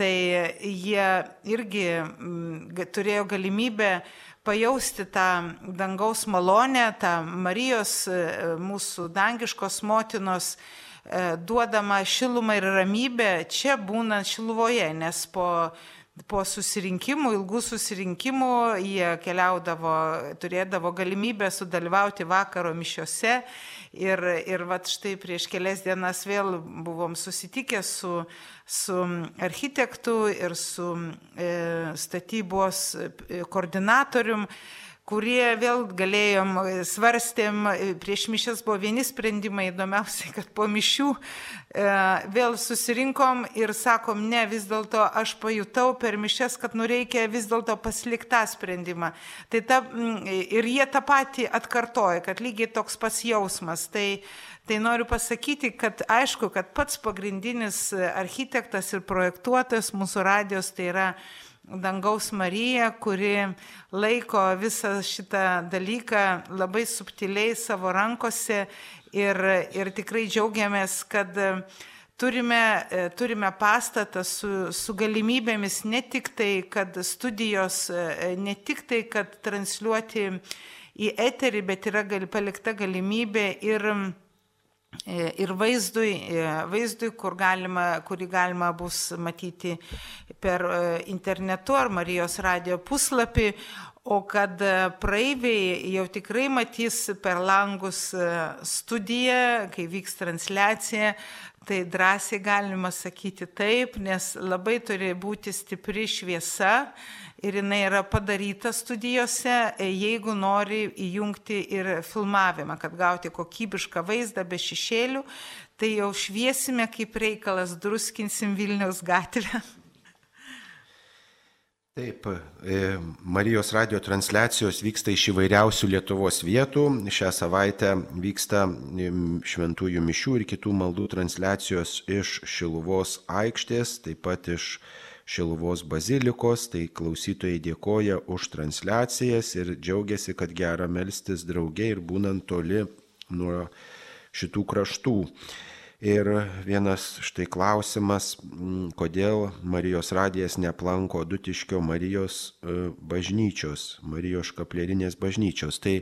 Speaker 3: tai jie irgi mm, turėjo galimybę pajausti tą dangaus malonę, tą Marijos, e, mūsų dangiškos motinos e, duodama šilumą ir ramybę čia būnant Šiluvoje, nes po po susirinkimų, ilgų susirinkimų jie keliaudavo, turėdavo galimybę sudalyvauti vakaro mišiuose ir, ir vat štai prieš kelias dienas vėl buvom susitikę su, su architektu ir su e, statybos e, koordinatorium kurie vėl galėjom, e, svarstėm, e, prieš mišęs buvo vieni sprendimai, įdomiausiai, kad po mišių e, vėl susirinkom ir sakom, ne, vis dėlto aš pajutau per mišęs, kad nu reikia vis dėlto pasilikti tą sprendimą. Tai ta, ir jie tą patį atkartoja, kad lygiai toks pats jausmas. Tai, Tai noriu pasakyti, kad aišku, kad pats pagrindinis architektas ir projektuotojas mūsų radijos tai yra dangaus Marija, kuri laiko visą šitą dalyką labai subtiliai savo rankose ir, ir tikrai džiaugiamės, kad turime, turime pastatą su, su galimybėmis ne tik tai, kad studijos, ne tik tai, kad transliuoti į eterį, bet yra gal, palikta galimybė ir E, ir vaizdui, e, vaizdui kur galima, kurį galima bus matyti per e, internetu ar Marijos radio puslapį, o kad praeiviai jau tikrai matys per langus studiją, kai vyks transliacija, tai drąsiai galima sakyti taip, nes labai turi būti stipri šviesa ir jinai yra padaryta studijose, e, jeigu nori įjungti ir filmavimą, kad gauti kokybišką vaizdą be šešėlių, tai jau šviesime kaip reikalas, druskinsim Vilniaus gatvę. *laughs*
Speaker 1: Taip, e, Marijos radio transliacijos vyksta iš įvairiausių Lietuvos vietų. Šią savaitę vyksta šventųjų mišių ir kitų maldų transliacijos iš Šiluvos aikštės, taip pat iš Šiluvos bazilikos, tai klausytojai dėkoja už transliacijas ir džiaugiasi, kad gera melstis draugiai ir būnant toli nuo šitų kraštų. Ir vienas štai klausimas, mm, kodėl Marijos radijas neplanko Dutiškio Marijos e, bažnyčios, Marijos kaplerinės bažnyčios. Tai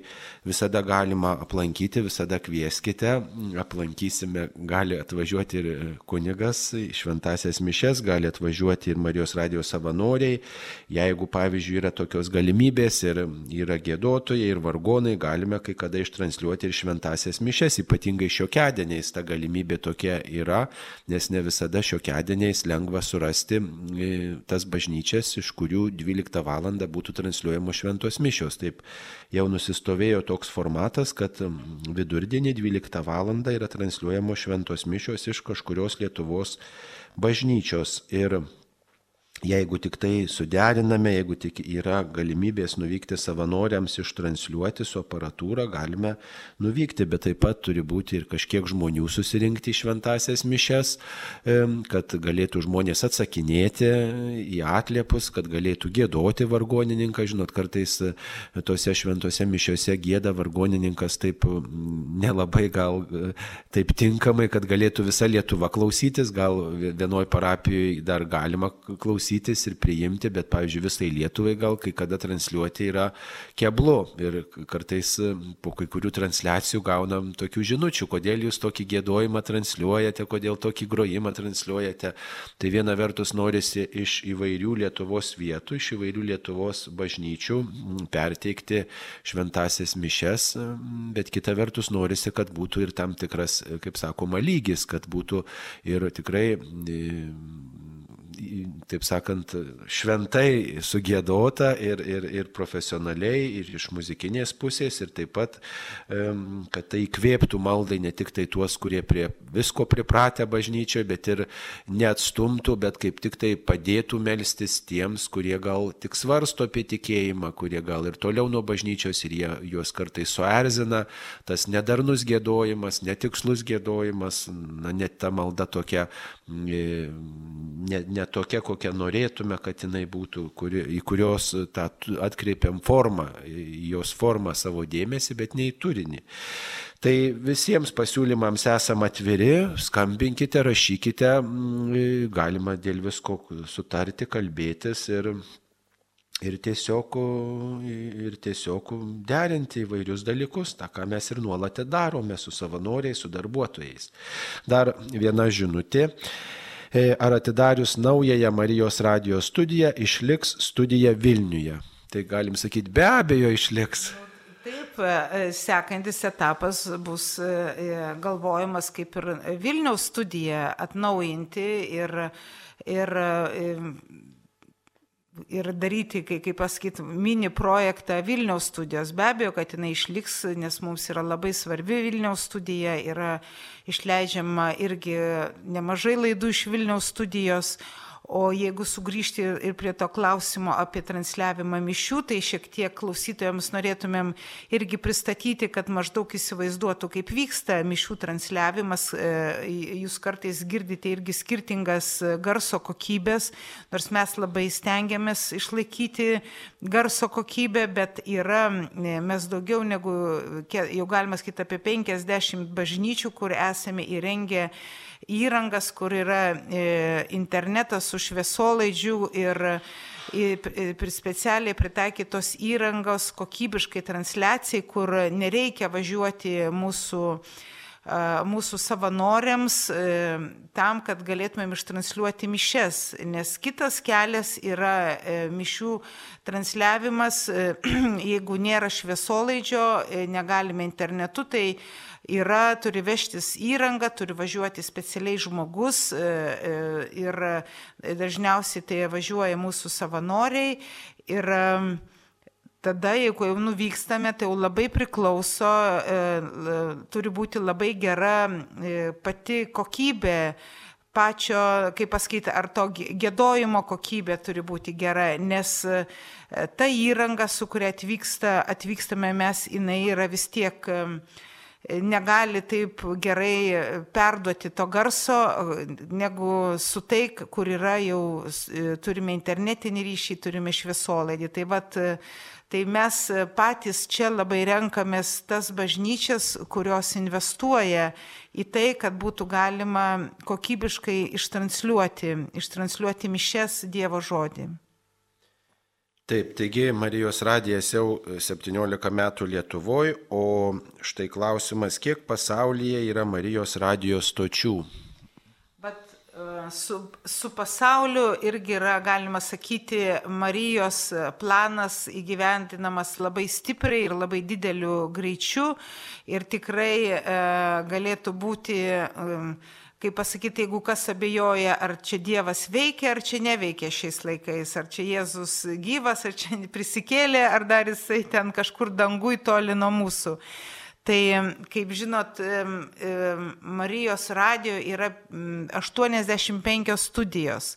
Speaker 1: visada galima aplankyti, visada kvieskite, aplankysime, gali atvažiuoti ir kunigas, šventasias mišes, gali atvažiuoti ir Marijos radijos savanoriai. Jeigu, pavyzdžiui, yra tokios galimybės ir yra gėdotojai ir vargonai, galime kai kada ištransliuoti ir šventasias mišes, ypatingai šiokiadieniais ta galimybė tokia yra, nes ne visada šiokiadieniais lengva surasti e, tas bažnyčias, iš kurių 12 val. būtų transliuojamos šventos mišios. Taip jau nusistovėjo toks formatas, kad vidurdienį 12 val. yra transliuojamos šventos mišios iš kažkurios Lietuvos bažnyčios. Ir Jeigu tik tai suderiname, jeigu tik yra galimybės nuvykti savanoriams ištransliuoti su aparatūra, galime nuvykti, bet taip pat turi būti ir kažkiek žmonių susirinkti į šventasias mišes, kad galėtų žmonės atsakinėti į atliepus, kad galėtų gėdoti vargonininką. Žinot, kartais e, tose šventose mišiose gėda vargonininkas taip nelabai gal e, taip tinkamai, kad galėtų visa Lietuva klausytis, gal vienoj parapijoje dar galima klausytis klausytis ir priimti, bet, pavyzdžiui, visai Lietuvai gal kai kada transliuoti yra keblu. Ir kartais e, po kai kurių transliacijų gaunam tokių žinučių, kodėl jūs tokį gėdojimą transliuojate, kodėl tokį grojimą transliuojate. Tai viena vertus norisi iš įvairių Lietuvos vietų, iš įvairių Lietuvos bažnyčių perteikti šventasias mišes, bet kita vertus norisi, kad būtų ir tam tikras, kaip sakoma, lygis, kad būtų ir tikrai taip sakant, šventai sugėdota ir, ir, ir profesionaliai, ir iš muzikinės pusės, ir taip pat, kad tai įkvėptų maldai ne tik tai tuos, kurie prie visko pripratę bažnyčioje, bet ir neatstumtų, bet kaip tik tai padėtų melstis tiems, kurie gal tik svarsto apie tikėjimą, kurie gal ir toliau nuo bažnyčios ir jie, juos kartais suerzina, tas nedarnus gėdojimas, netikslus gėdojimas, na net ta malda tokia, ne, ne tokia, kokią norėtume, kad jinai būtų, kuri, į kurios tą atkreipiam formą, jos formą savo dėmesį, bet ne į turinį. Tai visiems pasiūlymams esame atviri, skambinkite, rašykite, galima dėl visko sutarti, kalbėtis ir ir tiesiog, ir tiesiog derinti įvairius dalykus, tą, ką mes ir nuolat darome su savanoriais, su darbuotojais. Dar viena žinutė. E, ar atidarius naująją Marijos radijos studiją išliks studija Vilniuje? Tai galim sakyti, be abejo išliks.
Speaker 3: Taip, e, sekantis etapas bus e, galvojimas kaip ir Vilniaus studiją atnaujinti ir, ir ir daryti, kai, kaip pasakyti, mini projektą Vilniaus studijos. Be abejo, kad jinai išliks, nes mums yra labai svarbi Vilniaus studija, yra išleidžiama irgi nemažai laidų iš Vilniaus studijos, O jeigu sugrįžti ir prie to klausimo apie transliavimą mišių, tai šiek tiek klausytojams norėtumėm irgi pristatyti, kad maždaug įsivaizduotų, kaip vyksta mišių transliavimas. E, jūs kartais girdite irgi skirtingas garso kokybės, nors mes labai stengiamės išlaikyti garso kokybę, bet yra e, mes daugiau negu, jau galima sakyti, apie 50 bažnyčių, kur esame įrengę įrangas, kur yra e, internetas su šviesolaidžių ir specialiai pritaikytos įrangos kokybiškai transliacijai, kur nereikia važiuoti mūsų mūsų savanoriams e, tam, kad galėtumėm ištransliuoti mišes, nes kitas kelias yra e, mišių transliavimas, *clears throat* jeigu nėra šviesolaidžio, negalime internetu, tai yra, turi vežtis įrangą, turi važiuoti specialiai žmogus e, e, ir dažniausiai tai važiuoja mūsų savanoriai. Ir e, tada, jeigu jau nuvykstame, tai jau labai priklauso, turi būti labai gera pati kokybė pačio, kaip pasakyti, ar to gėdojimo kokybė turi būti gera, nes ta įranga, su kuria atvyksta, atvykstame mes, jinai yra vis tiek uh, negali taip gerai perduoti to garso, negu su tai, kur yra jau turime internetinį ryšį, turime šviesolaidį. Tai, vat, tai mes patys čia labai renkamės tas bažnyčias, kurios investuoja į tai, kad būtų galima kokybiškai ištransliuoti, ištransliuoti mišes Dievo žodį.
Speaker 1: Taip, taigi Marijos radijas jau 17 metų Lietuvoje, o štai klausimas, kiek pasaulyje yra Marijos radijos stočių?
Speaker 3: Bet uh, su, su pasauliu irgi yra, galima sakyti, Marijos planas įgyvendinamas labai stipriai ir labai dideliu greičiu ir tikrai uh, galėtų būti uh, kaip pasakyti, jeigu kas abejoja, ar čia Dievas veikia, ar čia neveikia šiais laikais, ar čia Jėzus gyvas, ar čia prisikėlė, ar dar jisai ten kažkur dangui toli nuo mūsų. Tai, kaip žinot, Marijos radio yra 85 studijos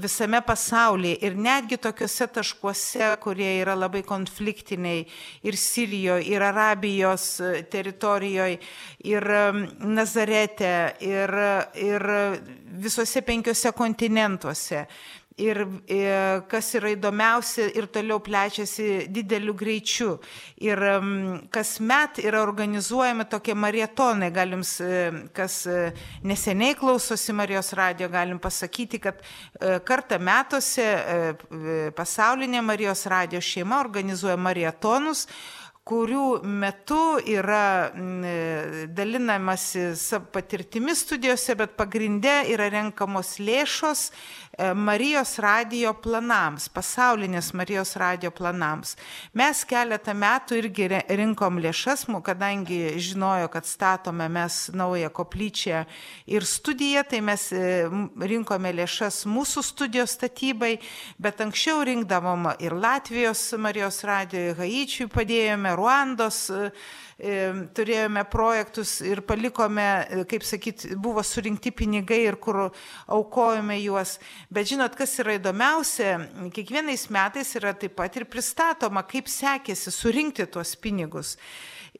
Speaker 3: visame pasaulyje ir netgi tokiuose taškuose, kurie yra labai konfliktiniai ir Sirijoje, ir Arabijos e, teritorijoje, ir Nazarete, ir, ir visose penkiose kontinentuose ir kas yra įdomiausia ir toliau plečiasi dideliu greičiu. Ir kasmet yra organizuojami tokie marietonai, galim, kas e, neseniai klausosi Marijos radio, galim pasakyti, kad e, kartą metuose e, pasaulinė Marijos radio šeima organizuoja marietonus, kurių metu yra dalinamasi patirtimi studijose, bet pagrinde yra renkamos lėšos e, Marijos radio planams, pasaulinės Marijos radio planams. Mes keletą metų irgi rinkom lėšas, kadangi žinojo, kad statome mes naują koplyčią ir studiją, tai mes e, rinkome lėšas mūsų studijos statybai, bet anksčiau rinkdavom ir Latvijos Marijos radio, Haičiui padėjome, Ruandos e, e, turėjome projektus ir palikome, e, kaip sakyt, buvo surinkti pinigai ir kur aukojome juos. Bet žinot, kas yra įdomiausia, kiekvienais metais yra taip pat ir pristatoma, kaip sekėsi surinkti tuos pinigus.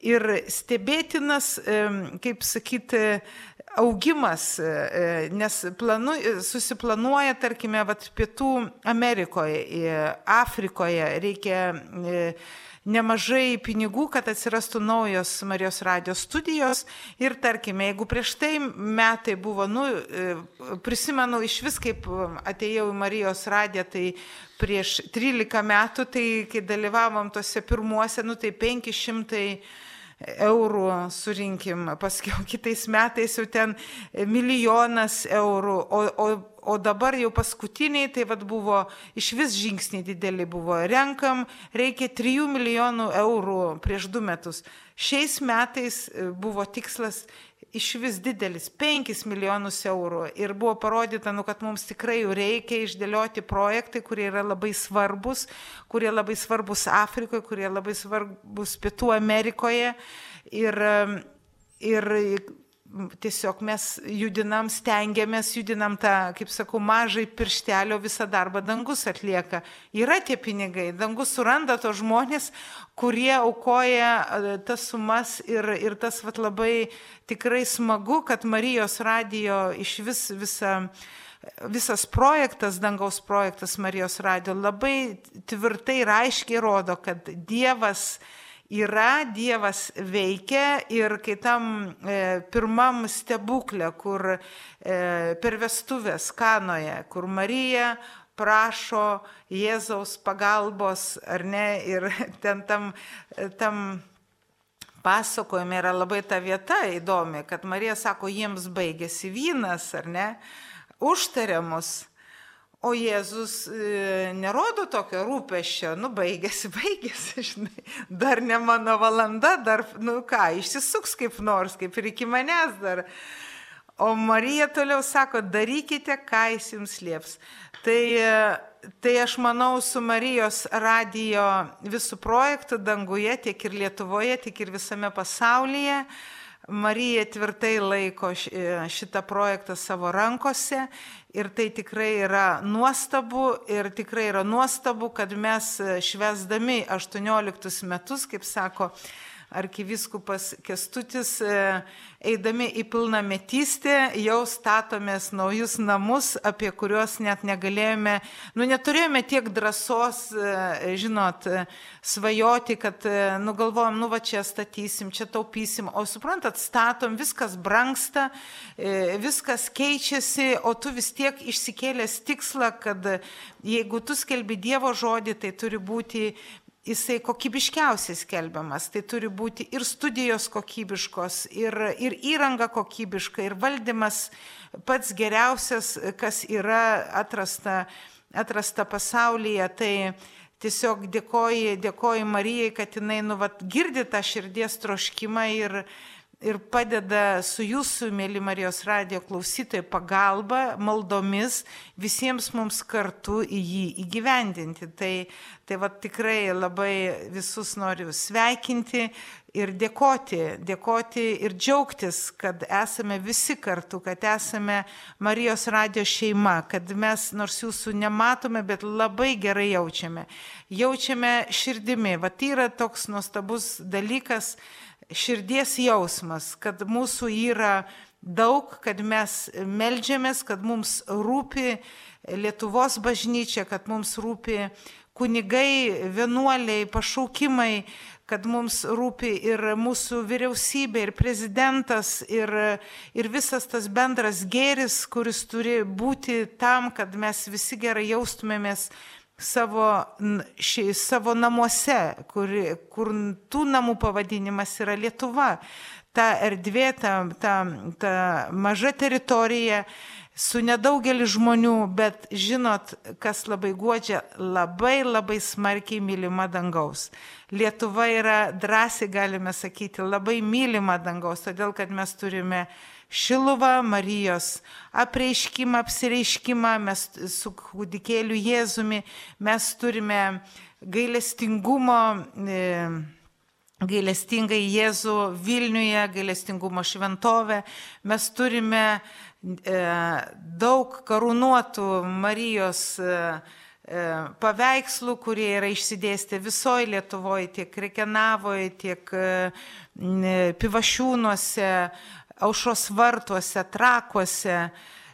Speaker 3: Ir stebėtinas, kaip sakyti, augimas, nes planu, susiplanuoja, tarkime, vat, Pietų Amerikoje, Afrikoje reikia nemažai pinigų, kad atsirastų naujos Marijos radijos studijos. Ir tarkime, jeigu prieš tai metai buvo, nu, e, prisimenu iš vis, kaip atėjau į Marijos radiją, tai prieš 13 metų, tai kai dalyvavom tose pirmuose, nu, tai 500 eurų surinkim, paskiau *laughs* kitais metais jau ten milijonas eurų, o, o, o dabar jau paskutiniai, tai vad buvo iš vis žingsniai dideli buvo, renkam, reikia 3 milijonų eurų prieš du metus. Šiais metais e, buvo tikslas iš vis didelis - 5 milijonus eurų. Ir buvo parodyta, nu, kad mums tikrai jų reikia išdėlioti projektai, kurie yra labai svarbus, kurie labai svarbus Afrikoje, kurie labai svarbus Pietų Amerikoje. Ir, ir tiesiog mes judinam, stengiamės, judinam tą, kaip sakau, mažai pirštelio visą darbą dangus atlieka. Yra tie pinigai, dangus suranda tos žmonės, kurie aukoja e, tas sumas ir, ir tas vat, labai tikrai smagu, kad Marijos radijo iš vis visą visas projektas, dangaus projektas Marijos radio labai tvirtai ir aiškiai rodo, kad Dievas yra, Dievas veikia ir kai tam e, pirmam stebuklė, kur e, per vestuvės kanoje, kur Marija prašo Jėzaus pagalbos, ar ne, ir *laughs* ten tam, tam pasakojime yra labai ta vieta įdomi, kad Marija sako, jiems baigėsi vynas, ar ne, užtariamus. O Jėzus e, nerodo tokio rūpešio, nu baigėsi, baigėsi, *laughs* žinai, dar ne mano valanda, dar, nu ką, išsisuks kaip nors, kaip ir iki manęs dar. O Marija toliau sako, darykite, ką jis jums lieps. Tai, e, tai aš manau, su Marijos radijo visų projektų danguje, tiek ir Lietuvoje, tiek ir visame pasaulyje, Marija tvirtai laiko šitą projektą savo rankose ir tai tikrai yra nuostabu ir tikrai yra nuostabu, kad mes švesdami 18 metus, kaip sako arkiviskupas Kestutis, e, eidami į pilną metystę, jau statomės naujus namus, apie kuriuos net negalėjome, nu neturėjome tiek drąsos, e, žinot, svajoti, kad, e, nu galvojom, nu va čia statysim, čia taupysim, o suprantat, statom, viskas branksta, viskas keičiasi, o tu vis tiek išsikėlęs tikslą, kad jeigu tu skelbi Dievo žodį, tai turi būti jisai kokybiškiausiai skelbiamas. Tai turi būti ir studijos kokybiškos, ir, ir įranga kokybiška, ir valdymas pats geriausias, kas yra atrasta, atrasta pasaulyje. Tai tiesiog dėkoju, dėkoju Marijai, kad jinai nu, vat, girdi tą širdies troškimą ir, ir padeda su jūsų, mėly Marijos radijo klausytojai, pagalba, maldomis visiems mums kartu į jį įgyvendinti. Tai, tai va tikrai labai visus noriu sveikinti ir dėkoti, dėkoti ir džiaugtis, kad esame visi kartu, kad esame Marijos radijo šeima, kad mes nors jūsų nematome, bet labai gerai jaučiame. Jaučiame širdimi. Va tai yra toks nuostabus dalykas širdies jausmas, kad mūsų yra daug, kad mes melžiamės, kad mums rūpi Lietuvos bažnyčia, kad mums rūpi kunigai, vienuoliai, pašaukimai, kad mums rūpi ir mūsų vyriausybė, ir prezidentas, ir, ir visas tas bendras gėris, kuris turi būti tam, kad mes visi gerai jaustumėmės savo, ši, savo namuose, kur, kur tų namų pavadinimas yra Lietuva. Ta erdvė, ta, ta, ta maža teritorija su nedaugelį žmonių, bet žinot, kas labai guodžia, labai labai smarkiai mylima dangaus. Lietuva yra drąsiai, galime sakyti, labai mylima dangaus, todėl kad mes turime Šiluvą, Marijos apreiškimą, apsireiškimą, mes su kūdikėliu Jėzumi, mes turime gailestingumo. E, gailestingai Jėzų Vilniuje, gailestingumo šventovę, mes turime e, daug karūnuotų Marijos e, paveikslų, kurie yra išsidėstę visoje Lietuvoje, tiek Rekenavoje, tiek Pivašiūnuose, aušos vartuose, trakuose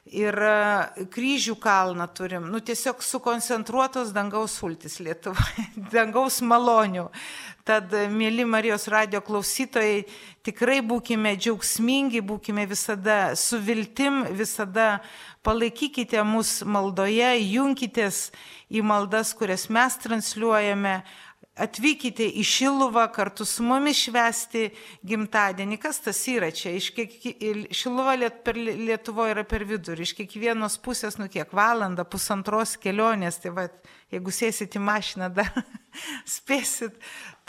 Speaker 3: ir e, kryžių kalną turim, nu tiesiog sukoncentruotos dangaus sultis Lietuvoje, *laughs* dangaus malonių. Tad, e, mėly Marijos radio klausytojai, tikrai būkime džiaugsmingi, būkime visada su viltim, visada palaikykite mus maldoje, junkitės į maldas, kurias mes transliuojame atvykite į Šiluvą kartu su mumis švesti gimtadienį. Kas tas yra čia? Kiek, Šiluva liet, per Lietuvoje yra per vidurį, iš kiekvienos pusės, nu kiek valandą, pusantros kelionės, tai va, jeigu sėsit į mašiną, dar *laughs* spėsit,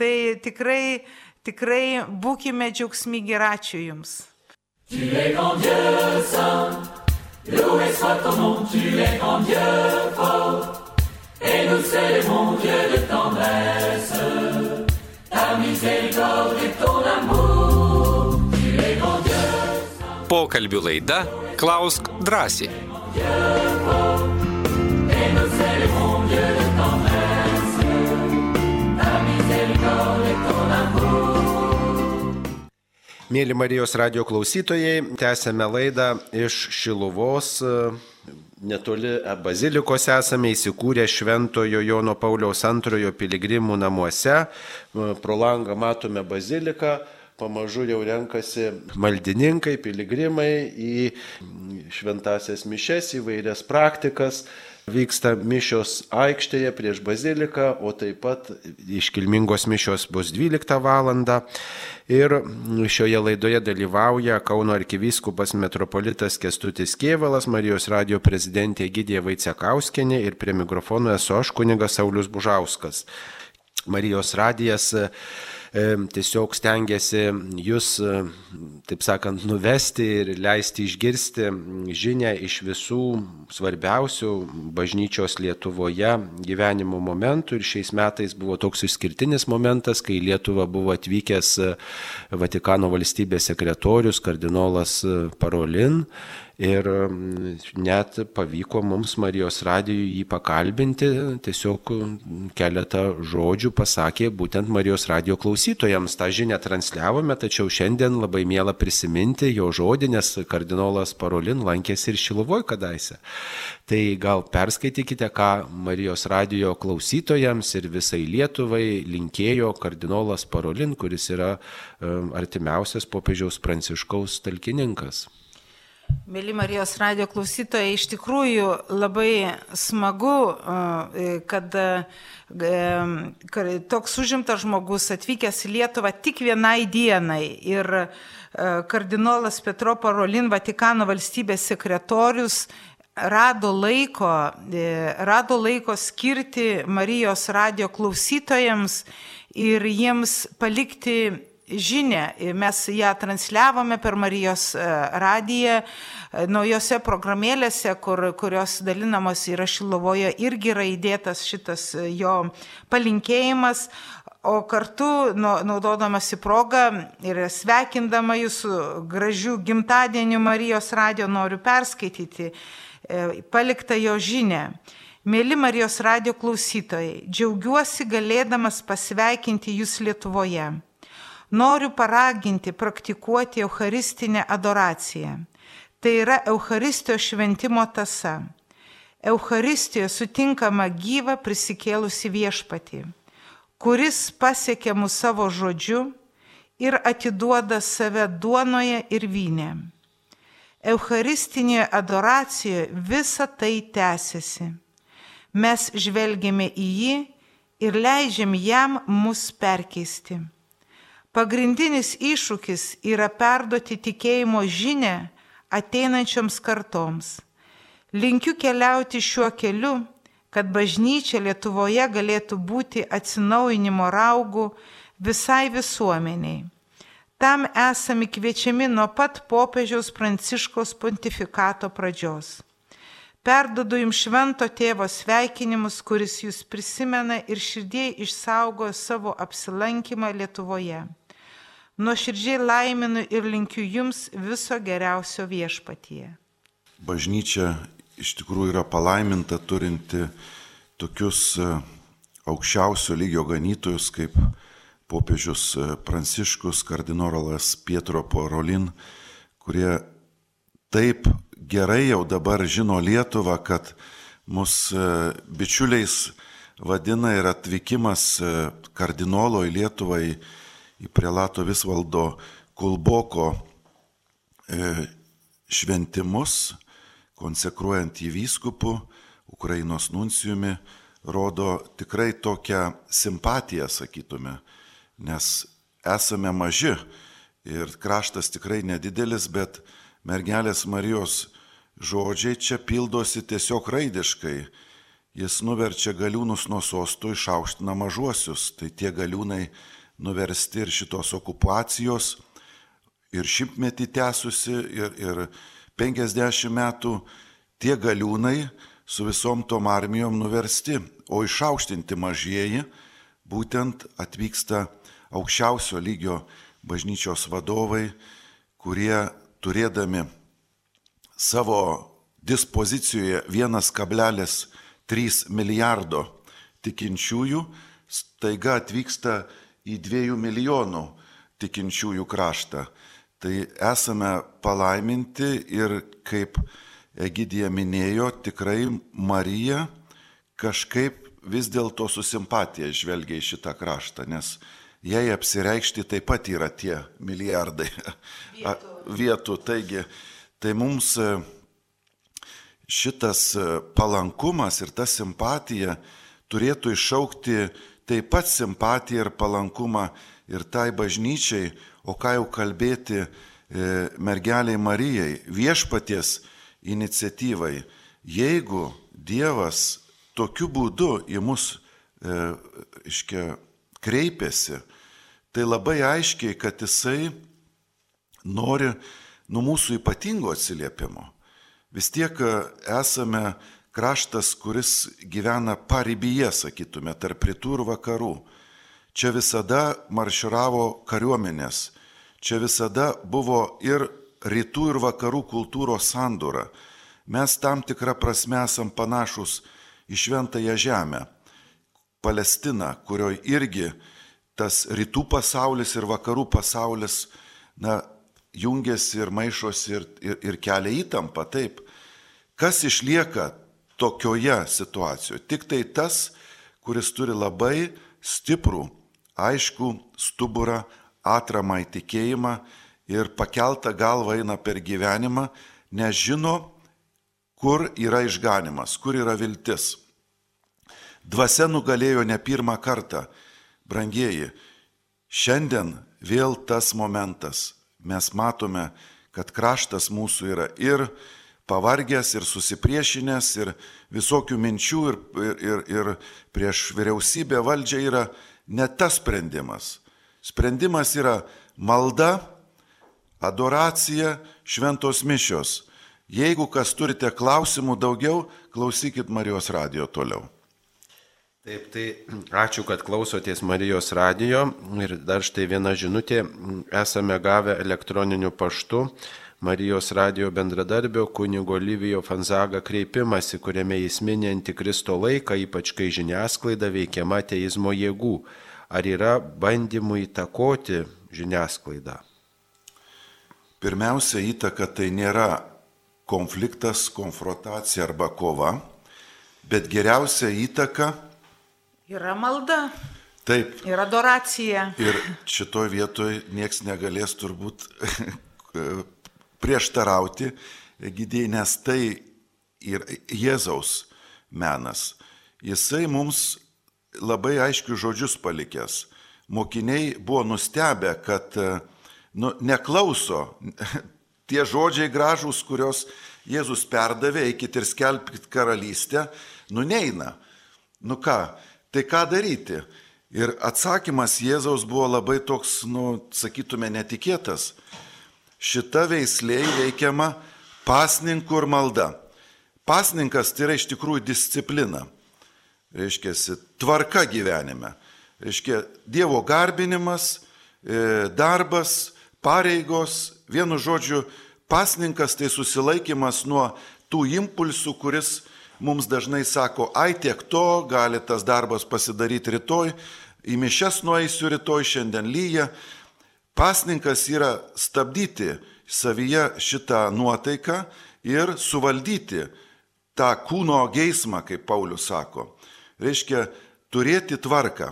Speaker 3: tai tikrai, tikrai būkime džiaugsmingi ir ačiū Jums. Tu es grand Dieu saint, loué soit ton nom, tu es grand Dieu fort. Et nous célébrons Dieu de tendresse, ta miséricorde et ton amour, tu es grand Dieu. Pokalbių laida Klausk drąsiai. Mėly Marijos radio klausytojai, tęsėme laidą iš Šiluvos netoli bazilikos esame įsikūrę Šventojo Jono Pauliaus antrojo piligrimų namuose. Pro langą matome baziliką, pamažu jau renkasi maldininkai, piligrimai į šventasias mišes, įvairias praktikas vyksta mišios aikštėje prieš baziliką, o taip pat iškilmingos mišios bus 12 val. Ir šioje laidoje dalyvauja Kauno arkivyskupas metropolitas Kestutis Kievalas, Marijos radio prezidentė Gidė Vaicekauskenė ir prie mikrofono esu aš kunigas Saulis Bužauskas. Marijos radijas tiesiog stengiasi jūs, taip sakant, nuvesti ir leisti išgirsti žinę iš visų svarbiausių bažnyčios Lietuvoje gyvenimo momentų. Ir šiais metais buvo toks išskirtinis momentas, kai Lietuva buvo atvykęs Vatikano valstybės sekretorius kardinolas Parolin Ir net pavyko mums Marijos radijui jį pakalbinti, tiesiog keletą žodžių pasakė būtent Marijos radijo klausytojams. Ta žinia transliavome, tačiau šiandien labai mėla prisiminti jo žodį, nes kardinolas Parolin lankėsi ir Šiluvoj kadaise. Tai gal perskaitykite, ką Marijos radijo klausytojams ir visai Lietuvai linkėjo kardinolas Parolin, kuris yra artimiausias popiežiaus pranciškaus talkininkas. Mėly Marijos radio klausytojai, iš tikrųjų labai smagu, kad toks užimtas žmogus atvykęs į Lietuvą tik vienai dienai. Ir kardinolas Petro Parolin, Vatikano valstybės sekretorius, rado laiko, e, rado laiko skirti Marijos radio klausytojams ir jiems palikti žinę. Mes ją transliavome per Marijos e, radiją, e, naujose programėlėse, kur, kurios dalinamos yra Šilovoje, irgi yra įdėtas šitas e, jo palinkėjimas. O kartu, naudodamasi progą ir sveikindama jūsų gražių gimtadienių Marijos radio, noriu perskaityti paliktą jo žinę. Mėly Marijos radio klausytojai, džiaugiuosi galėdamas pasveikinti jūs Lietuvoje noriu paraginti praktikuoti Eucharistinę adoraciją. Tai yra Eucharistijos šventimo tasa. Eucharistijoje sutinkama gyva prisikėlusi viešpatį, kuris pasiekia mūsų savo žodžiu ir atiduoda save duonoje ir vynė. Eucharistinėje adoracijoje visa tai tęsiasi. mes žvelgiame į jį ir leidžiam jam mus perkeisti. Pagrindinis iššūkis yra perduoti tikėjimo žinę ateinančioms kartoms. Linkiu keliauti šiuo keliu, kad bažnyčia Lietuvoje galėtų būti atsinaujinimo raugų visai visuomeniai. Tam esame kviečiami nuo pat popiežiaus Pranciškos pontifikato pradžios. Perdodu jums švento tėvo sveikinimus, kuris jūs prisimena ir širdžiai išsaugojo savo apsilankymą Lietuvoje. Nuoširdžiai laiminu ir linkiu jums viso geriausio viešpatyje.
Speaker 2: Bažnyčia iš tikrųjų yra palaiminta turinti tokius e, aukščiausio lygio ganytojus kaip popiežius e, Pranciškus, kardinolas Pietro Porolin, kurie taip gerai jau dabar žino Lietuvą, kad mus e, bičiuliais vadina ir atvykimas kardinolo į Lietuvą į, į prelato Visvaldo Kulboko e, šventimus, konsekruojant į vyskupų, Ukrainos nuncijumi, rodo tikrai tokią simpatiją, sakytume, nes esame maži ir kraštas tikrai nedidelis, bet mergelės Marijos žodžiai čia pildosi tiesiog raidiškai. Jis nuverčia galiūnus nuo sostų, išaukština mažuosius. Tai tie galiūnai nuversti ir šitos okupacijos, ir šimtmetį tęsusi, ir, ir 50 metų, tie galiūnai su visom tom armijom nuversti, o išaukštinti mažieji būtent atvyksta aukščiausio lygio bažnyčios vadovai, kurie turėdami savo dispozicijoje 1,3 milijardo tikinčiųjų, staiga atvyksta į 2 milijonų tikinčiųjų kraštą. Tai esame palaiminti ir kaip Egidija minėjo, tikrai Marija kažkaip vis dėlto su simpatija žvelgia į šitą kraštą, nes jai apsireikšti taip pat yra tie milijardai vietų. vietų. Taigi, Tai mums e, šitas e, palankumas ir ta simpatija turėtų iššaukti taip pat simpatiją ir palankumą ir tai bažnyčiai, o ką jau kalbėti e, mergeliai Marijai, viešpaties iniciatyvai. Jeigu Dievas tokiu būdu į mus e, iškia, kreipiasi, tai labai aiškiai, kad jisai nori nuo mūsų ypatingo atsiliepimo. Vis tiek e, esame kraštas, kuris gyvena paribyje, sakytume, tarp rytų ir vakarų. Čia visada marširavo kariuomenės, čia visada buvo ir rytų ir vakarų kultūros sandūra. Mes tam tikrą prasme esam panašus į šventąją žemę, Palestiną, kurioje irgi tas rytų pasaulis ir vakarų pasaulis, na, jungiasi ir maišosi ir, ir, ir kelia įtampą, taip. Kas išlieka tokioje situacijoje? Tik tai tas, kuris turi labai stiprų, aišku, stuburą, atramą į tikėjimą ir pakeltą galvą eina per gyvenimą, nes žino, kur yra išganimas, kur yra viltis. Dvasia nugalėjo ne pirmą kartą, brangieji. Šiandien vėl tas momentas mes matome, kad kraštas mūsų yra ir pavargęs, ir susipriešinęs, ir visokių minčių, ir, ir, ir, ir prieš vyriausybę valdžią yra ne tas sprendimas. Sprendimas yra malda, adoracija, šventos mišios. Jeigu kas turite klausimų daugiau, klausykit Marijos radio toliau.
Speaker 1: Taip, tai ačiū, kad klausotės Marijos radijo ir dar štai viena žinutė, esame gavę elektroniniu paštu Marijos radijo bendradarbio kunigo Lyvijo Fanzaga kreipimasi, kuriame jis mini antikristo laiką, ypač kai žiniasklaida veikiama ateizmo jėgų. Ar yra bandymų įtakoti žiniasklaidą?
Speaker 2: Pirmiausia, įtaka tai nėra konfliktas, konfrontacija arba kova, bet geriausia įtaka
Speaker 3: Yra malda.
Speaker 2: Taip.
Speaker 3: Ir adoracija.
Speaker 2: Ir šitoj vietoj nieks negalės turbūt *laughs* prieštarauti gydėjai, nes tai ir Jėzaus menas. jisai mums labai aiškius žodžius palikęs. Mokiniai buvo nustebę, kad nu, neklauso *laughs* tie žodžiai gražūs, kurios Jėzus perdavė, eikit ir skelbkite karalystę, nu neina. Nu ką, tai ką daryti? Ir atsakymas Jėzaus buvo labai toks, nu, sakytume, netikėtas. Šita veislė įveikiama pasninkų ir malda. Pasninkas tai yra iš tikrųjų disciplina. Reiškia, tvarka gyvenime. Reiškia, Dievo garbinimas, e, darbas, pareigos, vienu žodžiu, pasninkas tai susilaikimas nuo tų impulsų, kuris mums dažnai sako, ai tiek to, gali tas darbas pasidaryti rytoj, į mišes nueisiu rytoj, šiandien lyja. Pasninkas yra stabdyti savyje šitą nuotaiką ir suvaldyti tą kūno geismą, kaip Paulius sako. Reiškia turėti tvarką.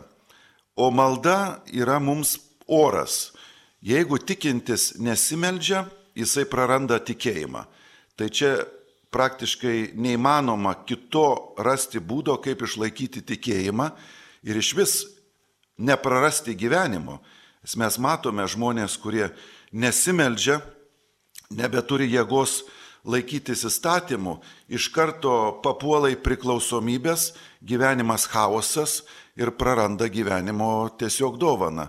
Speaker 2: O malda yra mums oras. Jeigu tikintis nesimeldžia, jisai praranda tikėjimą. Tai čia praktiškai neįmanoma kito rasti būdo, kaip išlaikyti tikėjimą ir iš vis neprarasti gyvenimo. Mes matome žmonės, kurie nesimeldžia, nebeturi jėgos laikytis įstatymų, iš karto papuolai priklausomybės, gyvenimas chaosas ir praranda gyvenimo tiesiog dovaną.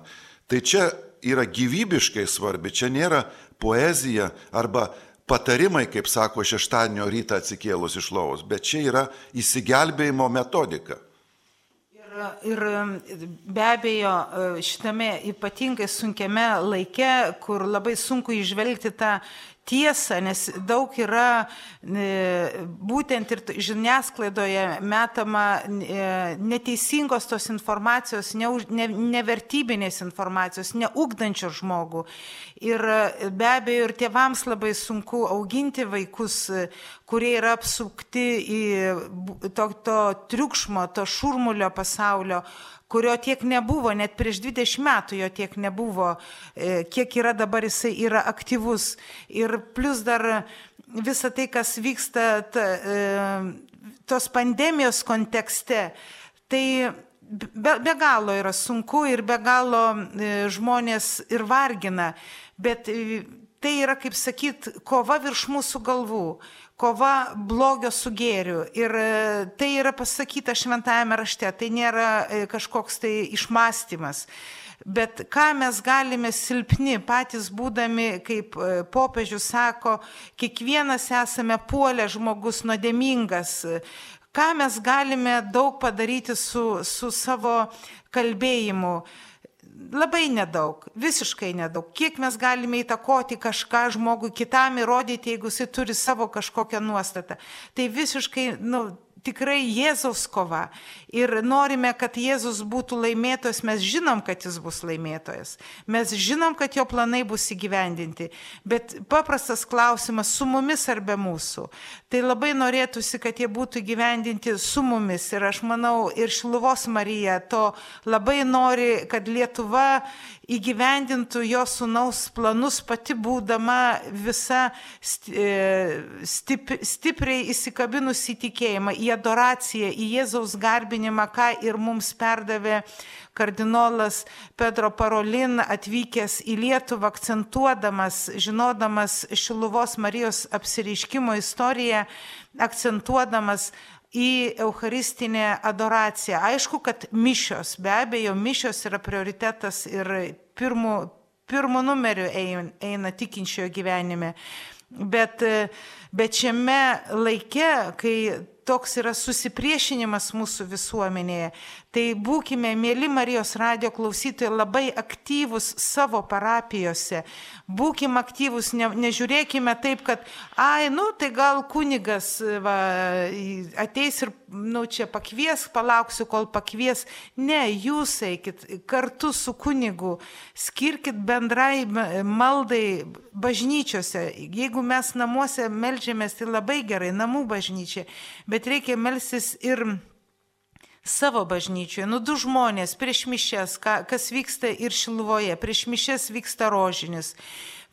Speaker 2: Tai čia yra gyvybiškai svarbi, čia nėra poezija arba patarimai, kaip sako šeštadienio rytą atsikėlus iš lovos, bet čia yra įsigelbėjimo metodika.
Speaker 3: Ir, ir be abejo, šitame ypatingai sunkiame laike, kur labai sunku išvelgti tą tiesą, nes daug yra e, būtent ir žiniasklaidoje metama e, neteisingos tos informacijos, nevertybinės informacijos, neugdančios žmogų. Ir e, be abejo, ir tėvams labai sunku auginti vaikus, kurie yra apsukti į to, to triukšmo, to šurmulio pasaulio, kurio tiek nebuvo, net prieš 20 metų jo tiek nebuvo, e, kiek yra dabar jisai yra aktyvus. Ir plus dar visa tai, kas vyksta ta, e, tos pandemijos kontekste, tai be, be galo yra sunku ir be galo e, žmonės ir vargina, bet tai yra, kaip sakyt, kova virš mūsų galvų kova blogio su gėriu. Ir e, tai yra pasakyta šventajame rašte, tai nėra e, kažkoks tai išmastymas. Bet ką mes galime silpni, patys būdami, kaip e, popiežius sako, kiekvienas esame puolę žmogus nuodėmingas, ką mes galime daug padaryti su, su savo kalbėjimu labai nedaug, visiškai nedaug. Kiek mes galime įtakoti kažką žmogui kitam įrodyti, jeigu jisai turi savo kažkokią nuostatą. Tai visiškai, nu, tikrai Jėzaus kova. Ir norime, kad Jėzus būtų laimėtojas, mes žinom, kad jis bus laimėtojas. Mes žinom, kad jo planai bus įgyvendinti. Bet paprastas klausimas, su mumis ar be mūsų. Tai labai norėtųsi, kad jie būtų įgyvendinti su mumis. Ir aš manau, ir Šiluvos Marija to labai nori, kad Lietuva įgyvendintų jo sunaus planus, pati būdama visa e, stip, stipriai įsikabinusi į tikėjimą, į adoraciją, į Jėzaus garbinimą, ką ir mums perdavė kardinolas Pedro Parolin atvykęs į Lietuvą, akcentuodamas, žinodamas Šiluvos Marijos apsireiškimo istoriją, akcentuodamas į Eucharistinę adoraciją. Aišku, kad mišios, be abejo, mišios yra prioritetas ir pirmų, pirmų numerių eina, tikinčiojo gyvenime. Bet, bet šiame laike, kai toks yra susipriešinimas mūsų visuomenėje, Tai būkime, mėly Marijos radio klausytojai, labai aktyvus savo parapijose. Būkime aktyvus, ne, nežiūrėkime taip, kad, ai, nu, tai gal kunigas va, ateis ir, nu, čia pakvies, palauksiu, kol pakvies. Ne, jūs eikit kartu su kunigu, skirkit bendrai maldai bažnyčiose. Jeigu mes namuose melžiamės, tai labai gerai, namų bažnyčia, bet reikia melsis ir savo bažnyčioje, nu du žmonės prieš mišes, ka, kas vyksta ir Šilvoje, prieš mišes vyksta rožinis,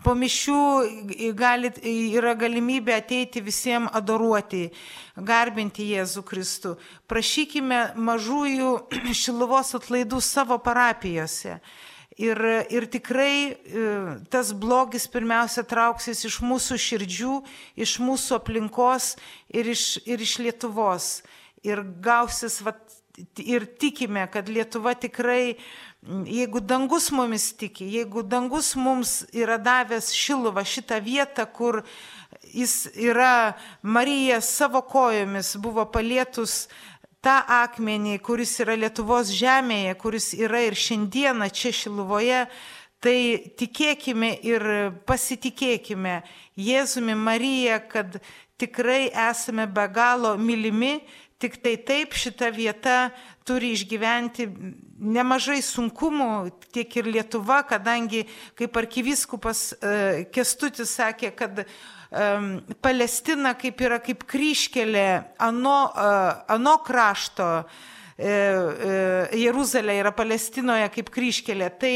Speaker 3: Po mišių gali, yra galimybė ateiti visiems adoruoti, garbinti Jėzų Kristų. Prašykime mažųjų *clears throat* šiluvos atlaidų savo parapijose. Ir, ir tikrai tas blogis pirmiausia trauksis iš mūsų širdžių, iš mūsų aplinkos ir iš, ir iš Lietuvos. Ir gausis, vat, ir tikime, kad Lietuva tikrai jeigu dangus mumis tiki, jeigu dangus mums yra davęs šiluvą šitą vietą, kur jis yra, Marija savo kojomis buvo palietus tą akmenį, kuris yra Lietuvos žemėje, kuris yra ir šiandieną čia šiluvoje, tai tikėkime ir pasitikėkime Jėzumi Marija, kad tikrai esame be galo mylimi Tik tai taip šita vieta turi išgyventi nemažai sunkumų, tiek ir Lietuva, kadangi, kaip arkiviskupas e, Kestutis sakė, kad Palestina kaip yra kaip kryškelė ano, uh, ano krašto, uh, Jeruzalė yra Palestinoje kaip kryškelė. Tai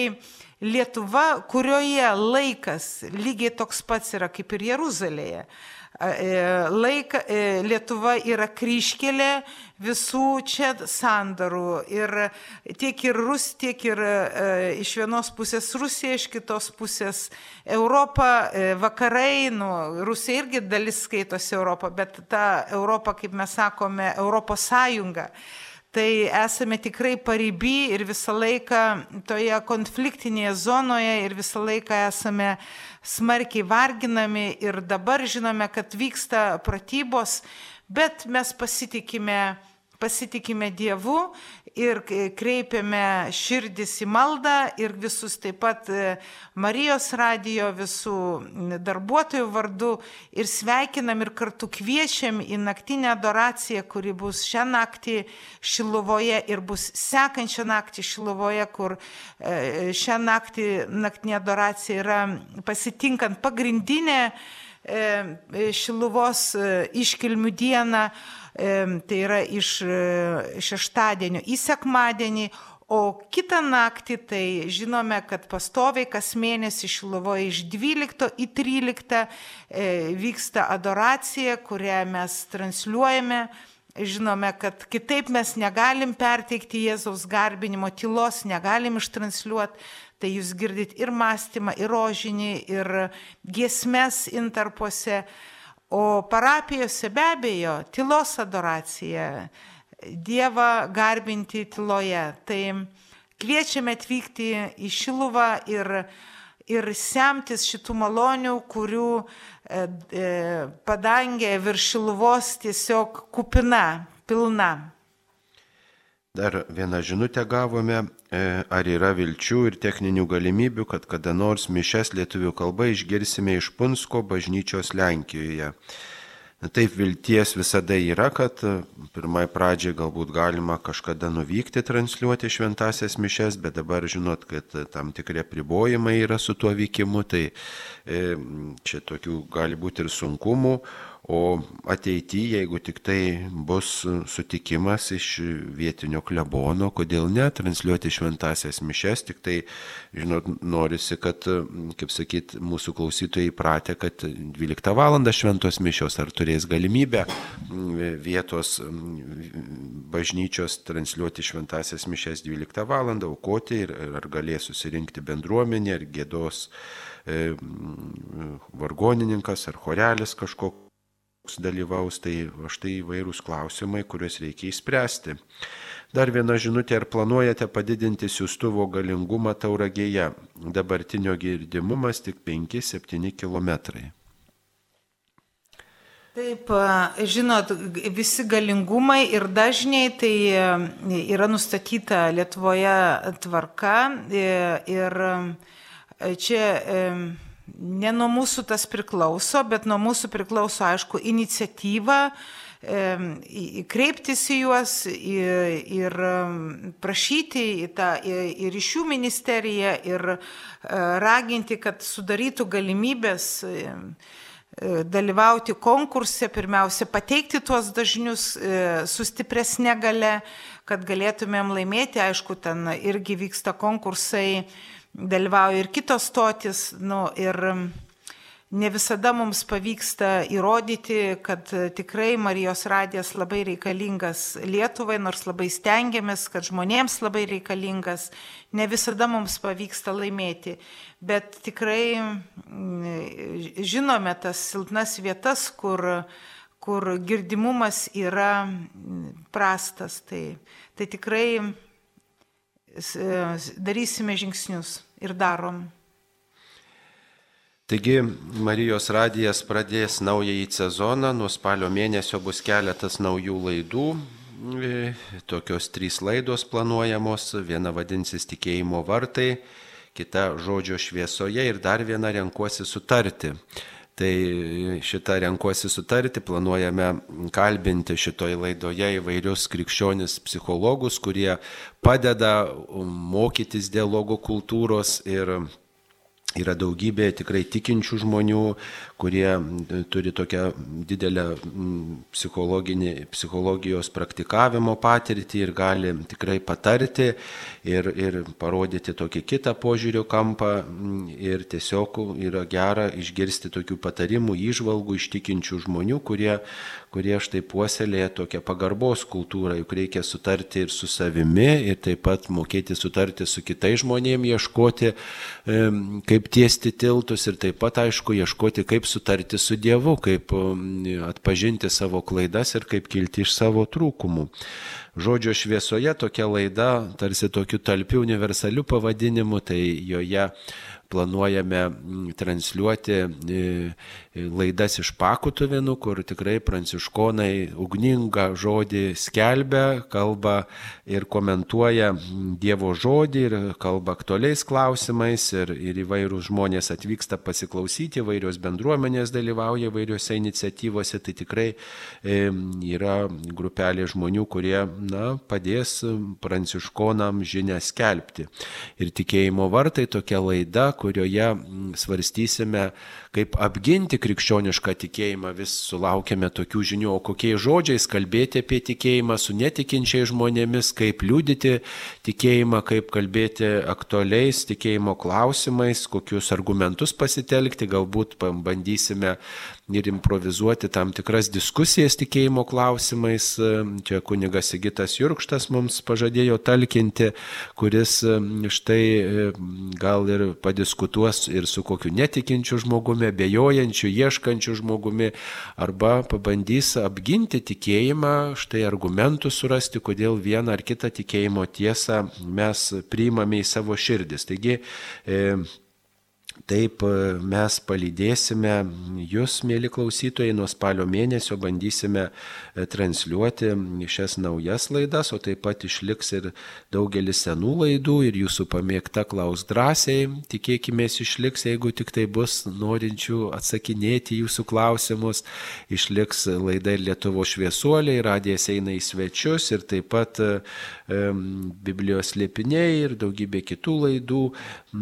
Speaker 3: Lietuva, kurioje laikas lygiai toks pats yra kaip ir Jeruzalėje. Uh, E, laika, e, Lietuva yra kryškelė visų čia sandarų. Ir tiek ir Rus, tiek ir e, iš vienos pusės Rusija, iš kitos pusės Europa, vakarai, nu, Rusija irgi dalis skaitosi Europą, bet ta Europa, kaip mes sakome, Europos sąjunga tai esame tikrai pariby ir visą laiką toje konfliktinėje zonoje ir visą laiką esame smarkiai varginami ir dabar žinome, kad vyksta pratybos, bet mes pasitikime pasitikime Dievu ir kreipiame širdis į maldą ir visus taip pat e, Marijos radijo visų darbuotojų vardu ir sveikinam ir kartu kviečiam į naktinę adoraciją, kuri bus šią naktį Šiluvoje ir bus sekančią naktį Šiluvoje, kur e, šią naktį naktinė adoracija yra pasitinkant pagrindinę e, Šiluvos iškilmių dieną tai yra iš šeštadienio į sekmadienį, o kitą naktį tai žinome, kad pastoviai kas mėnesį Šilovoje iš 12 į 13 e, vyksta adoracija, kurią mes transliuojame. Žinome, kad kitaip mes negalim perteikti Jėzaus garbinimo, tylos negalim ištransliuoti, tai jūs girdit ir mąstymą, ir rožinį, ir giesmes intarpuose. O parapijose be abejo tylos adoracija, Dievą garbinti tyloje. Tai kviečiame atvykti į Šiluvą ir, ir semtis šitų malonių, kurių e, e, padangė virš Šiluvos tiesiog kupina, pilna.
Speaker 1: Dar vieną žinutę gavome, e, ar yra vilčių ir techninių galimybių, kad kada nors mišes lietuvių kalba išgirsime iš Punsko bažnyčios Lenkijoje. Taip vilties visada yra, kad pirmai pradžiai galbūt galima kažkada nuvykti transliuoti šventasias mišes, bet dabar žinot, kad tam tikrie pribojimai yra su tuo vykimu, tai e, čia tokių gali būti ir sunkumų. O ateityje, jeigu tik tai bus sutikimas iš vietinio klebono, kodėl ne, transliuoti šventasias mišes, tik tai, žinot, norisi, kad, kaip sakyt, mūsų klausytojai įpratę, kad 12 val. šventos mišios ar turės galimybę vietos bažnyčios transliuoti šventasias mišes 12 val. aukoti ir ar galės susirinkti bendruomenė, ar gėdos e, vargonininkas, ar chorelis kažkoks dalyvaus, tai štai įvairūs klausimai, kuriuos reikia įspręsti. Dar viena žinutė, ar planuojate padidinti siūstuvo galingumą tauragėje? Dabartinio girdimumas tik 5-7 km.
Speaker 3: Taip, žinot, visi galingumai ir dažniai tai yra nustatyta Lietuvoje tvarka ir čia ne nuo mūsų tas priklauso, bet nuo mūsų priklauso, aišku, iniciatyva kreiptis į juos ir, prašyti į tą, ir iš jų ministeriją, ir e, raginti, kad sudarytų galimybės dalyvauti konkurse, pirmiausia, pateikti tuos dažnius su stipresnė gale, kad galėtumėm laimėti. Aišku, ten irgi vyksta konkursai, dalyvauja ir kitos stotis. Nu, ir ne visada mums pavyksta įrodyti, kad tikrai Marijos radijas labai reikalingas Lietuvai, nors labai stengiamės, kad žmonėms labai reikalingas, ne visada mums pavyksta laimėti. Bet tikrai mm, žinome tas silpnas vietas, kur, kur girdimumas yra prastas. Tai, tai tikrai darysime žingsnius ir darom.
Speaker 1: Taigi Marijos radijas pradės naująjį sezoną, nuo spalio mėnesio bus keletas naujų laidų. E, tokios trys laidos planuojamos, viena vadinsis tikėjimo vartai, kita žodžio šviesoje ir dar viena renkuosi sutarti. Tai šitą renkuosi sutarti, planuojame kalbinti šitoje laidoje įvairius krikščionis psichologus, kurie padeda mokytis dialogo kultūros ir Yra daugybė tikrai tikinčių žmonių, kurie turi tokią didelę psichologijos praktikavimo patirtį ir gali tikrai patarti ir, ir parodyti tokį kitą požiūrio kampą. Ir tiesiog yra gera išgirsti tokių patarimų, įžvalgų iš tikinčių žmonių, kurie, kurie štai puoselėja tokią pagarbos kultūrą, juk reikia sutarti ir su savimi, ir taip pat mokėti sutarti su kitais žmonėmis, ieškoti, kaip tiesti tiltus ir taip pat, aišku, ieškoti, kaip sutarti su Dievu, kaip atpažinti savo klaidas ir kaip kilti iš savo trūkumų. Žodžio šviesoje tokia laida, tarsi tokiu talpiu universaliu pavadinimu, tai joje planuojame transliuoti laidas iš pakutuvinų, kur tikrai pranciškonai ugningą žodį skelbia, kalba ir komentuoja Dievo žodį ir kalba aktualiais klausimais ir, ir įvairūs žmonės atvyksta pasiklausyti, įvairios bendruomenės dalyvauja įvairiose iniciatyvose, tai tikrai e, yra grupelė žmonių, kurie na, padės pranciškonam žinę skelbti. Ir tikėjimo vartai tokia laida, kurioje svarstysime, kaip apginti krikščionišką tikėjimą, vis sulaukėme tokių žinių, o kokiais žodžiais kalbėti apie tikėjimą su netikinčiais žmonėmis, kaip liūdyti tikėjimą, kaip kalbėti aktualiais tikėjimo klausimais, kokius argumentus pasitelkti, galbūt bandysime ir improvizuoti tam tikras diskusijas tikėjimo klausimais. Čia kunigas Sigitas Jurkštas mums pažadėjo talkinti, kuris štai gal ir padiskutuos ir su kokiu netikinčiu žmogumi, bejojančiu, ieškančiu žmogumi, arba pabandys apginti tikėjimą, štai argumentų surasti, kodėl vieną ar kitą tikėjimo tiesą mes priimame į savo širdis. Taigi, e, Taip e, mes palydėsime jūs, mėly klausytojai, nuo spalio mėnesio bandysime transliuoti šias naujas laidas, o taip pat išliks ir daugelis senų laidų ir jūsų pamėgta klaus drąsiai. Tikėkime, išliks, jeigu tik tai bus norinčių atsakinėti jūsų klausimus. Išliks laida ir Lietuvo šviesuoliai, radijas eina į svečius ir taip pat e, Biblijos liepiniai ir daugybė kitų laidų,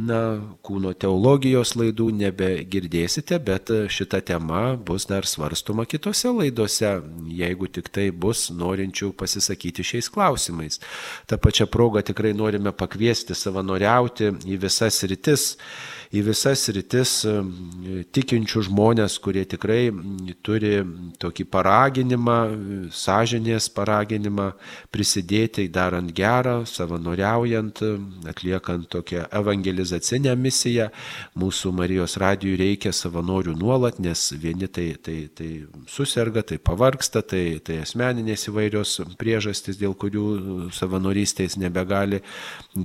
Speaker 1: na, kūno teologijos laidų nebegirdėsite, bet šita tema bus dar svarstoma kitose laidose, jeigu tik tai bus norinčių pasisakyti šiais klausimais. Ta pačia proga tikrai norime pakviesti savanoriauti į visas rytis į visas rytis tikinčių žmonės, kurie tikrai turi tokį paraginimą, sąžinės paraginimą prisidėti darant gerą, savanoriaujant, atliekant tokią evangelizacinę misiją. Mūsų Marijos radijui reikia savanorių nuolat, nes vieni tai, tai, tai susirga, tai pavarksta, tai, tai asmeninės įvairios priežastys, dėl kurių savanorystės nebegali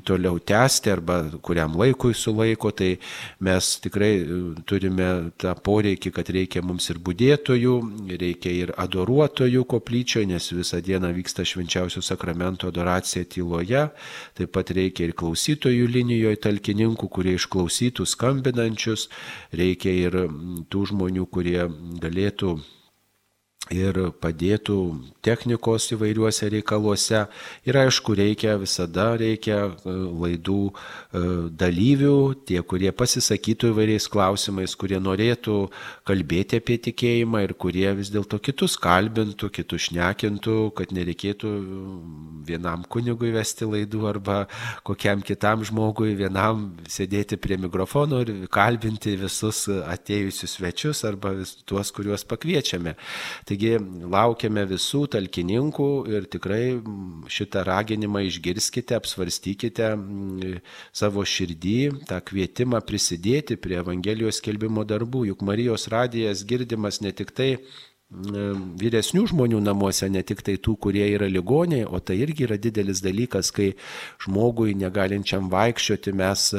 Speaker 1: toliau tęsti arba kuriam laikui sulaiko. Tai mes tikrai e, turime tą poreikį, kad reikia mums ir būdėtojų, reikia ir adoruotojų koplyčioje, nes visą dieną vyksta švenčiausio sakramento adoracija tyloje, taip pat reikia ir klausytojų linijoje talkininkų, kurie išklausytų skambinančius, reikia ir tų žmonių, kurie galėtų ir padėtų technikos įvairiuose reikaluose. Ir aišku, reikia visada reikia e, laidų e, dalyvių, tie, kurie pasisakytų įvairiais klausimais, kurie norėtų kalbėti apie tikėjimą ir kurie vis dėlto kitus kalbintų, kitus šnekintų, kad nereikėtų vienam kunigui vesti laidų arba kokiam kitam žmogui vienam sėdėti prie mikrofono ir kalbinti visus atėjusius svečius arba vis tuos, kuriuos pakviečiame. Taigi laukiame visų talkininkų ir tikrai šitą raginimą išgirskite, apsvarstykite savo širdį, tą kvietimą prisidėti prie Evangelijos skelbimo darbų. Juk Marijos radijas girdimas ne tik tai vyresnių žmonių namuose, ne tik tai tų, kurie yra ligoniai, o tai irgi yra didelis dalykas, kai žmogui negalinčiam vaikščioti mes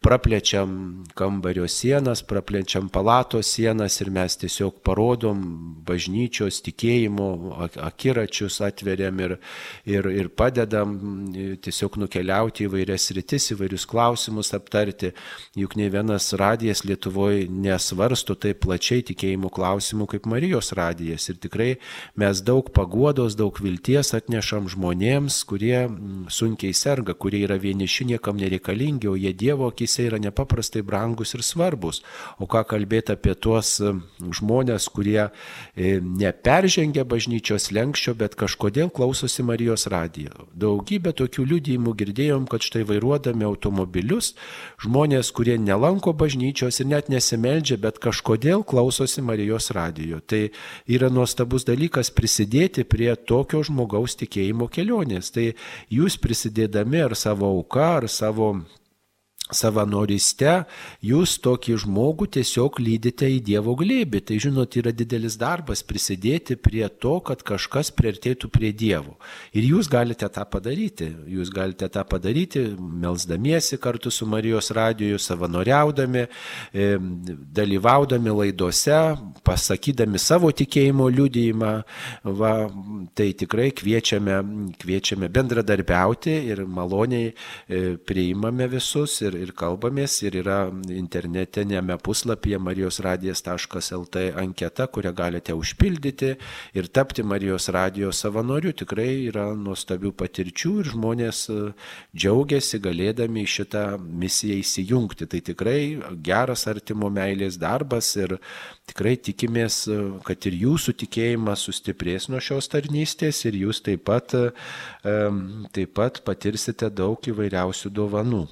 Speaker 1: praplečiam kambario sienas, praplečiam palatos sienas ir mes tiesiog parodom bažnyčios tikėjimo akiračius, atveriam ir, ir, ir padedam tiesiog nukeliauti į vairias rytis, įvairius klausimus aptarti. Juk ne vienas radijas Lietuvoje nesvarsto taip plačiai tikėjimo klausimų kaip Marijos radijas. Ir tikrai mes daug paguodos, daug vilties atnešam žmonėms, kurie mm, sunkiai serga, kurie yra vieniši, niekam nereikalingi, o jie Dievo akise yra nepaprastai brangus ir svarbus. O ką kalbėti apie tuos mm, žmonės, kurie e, neperžengia bažnyčios lenkščio, bet kažkodėl klausosi Marijos radijo. Daugybė tokių liudijimų girdėjom, kad štai vairuodami automobilius žmonės, kurie nelanko bažnyčios ir net nesimeldžia, bet kažkodėl klausosi Marijos radijo. Tai yra nuostabus dalykas prisidėti prie tokio žmogaus tikėjimo kelionės. Tai jūs prisidėdami ar savo auka, ar savo savanoriste jūs tokį žmogų tiesiog lydite į Dievo glėbį. Tai žinot, yra didelis darbas prisidėti prie to, kad kažkas priartėtų prie Dievo. Ir jūs galite tą padaryti. Jūs galite tą padaryti, melzdamiesi kartu su Marijos radiju, savanoriaudami, dalyvaudami laidose, pasakydami savo tikėjimo liudijimą. Va, tai tikrai kviečiame, kviečiame bendradarbiauti ir maloniai e, priimame visus. Ir, ir kalbamės ir yra internetinėme puslapyje marijosradijas.lt anketa, kurią galite užpildyti ir tapti Marijos radijos savanoriu. Tikrai yra nuostabių patirčių ir žmonės e, džiaugiasi galėdami šitą misiją įsijungti. Tai tikrai geras artimo meilės darbas ir tikrai tikimės, e, kad ir jūsų tikėjimas sustiprės nuo šios tarnystės ir jūs taip pat, e, taip pat patirsite daug įvairiausių dovanų.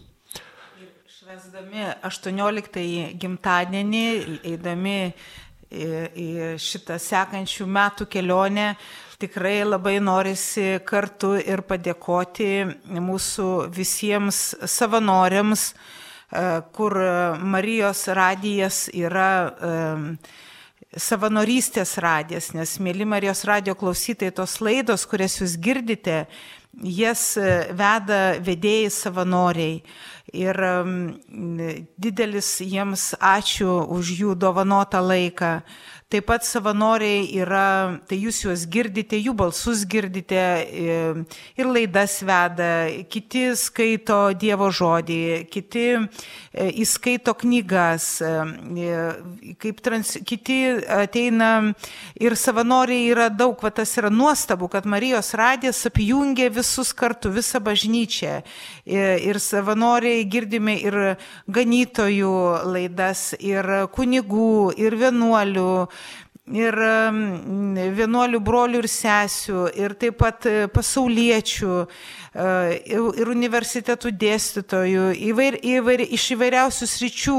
Speaker 3: Švesdami 18 gimtadienį, eidami į šitą sekančių metų kelionę, tikrai labai norisi kartu ir padėkoti mūsų visiems savanoriams, e, kur Marijos radijas yra e, savanorystės radijas, nes mėly Marijos radio klausytojai, tos laidos, kurias jūs girdite, jas e, veda vedėjai savanoriai. Ir didelis jiems ačiū už jų dovanotą laiką. Taip pat savanoriai yra, tai jūs juos girdite, jų balsus girdite e, ir laidas veda, kiti skaito Dievo žodį, kiti e, įskaito knygas, e, trans, kiti ateina ir savanoriai yra daug, va tas yra nuostabu, kad Marijos radijas apjungia visus kartu, visą bažnyčią. Ir savanoriai girdime ir ganytojų laidas, ir kunigų, ir vienuolių ir vienuolių brolių ir sesių, ir taip pat e, pasauliečių, ir universitetų dėstytojų, įvair, įvair, iš įvairiausių sričių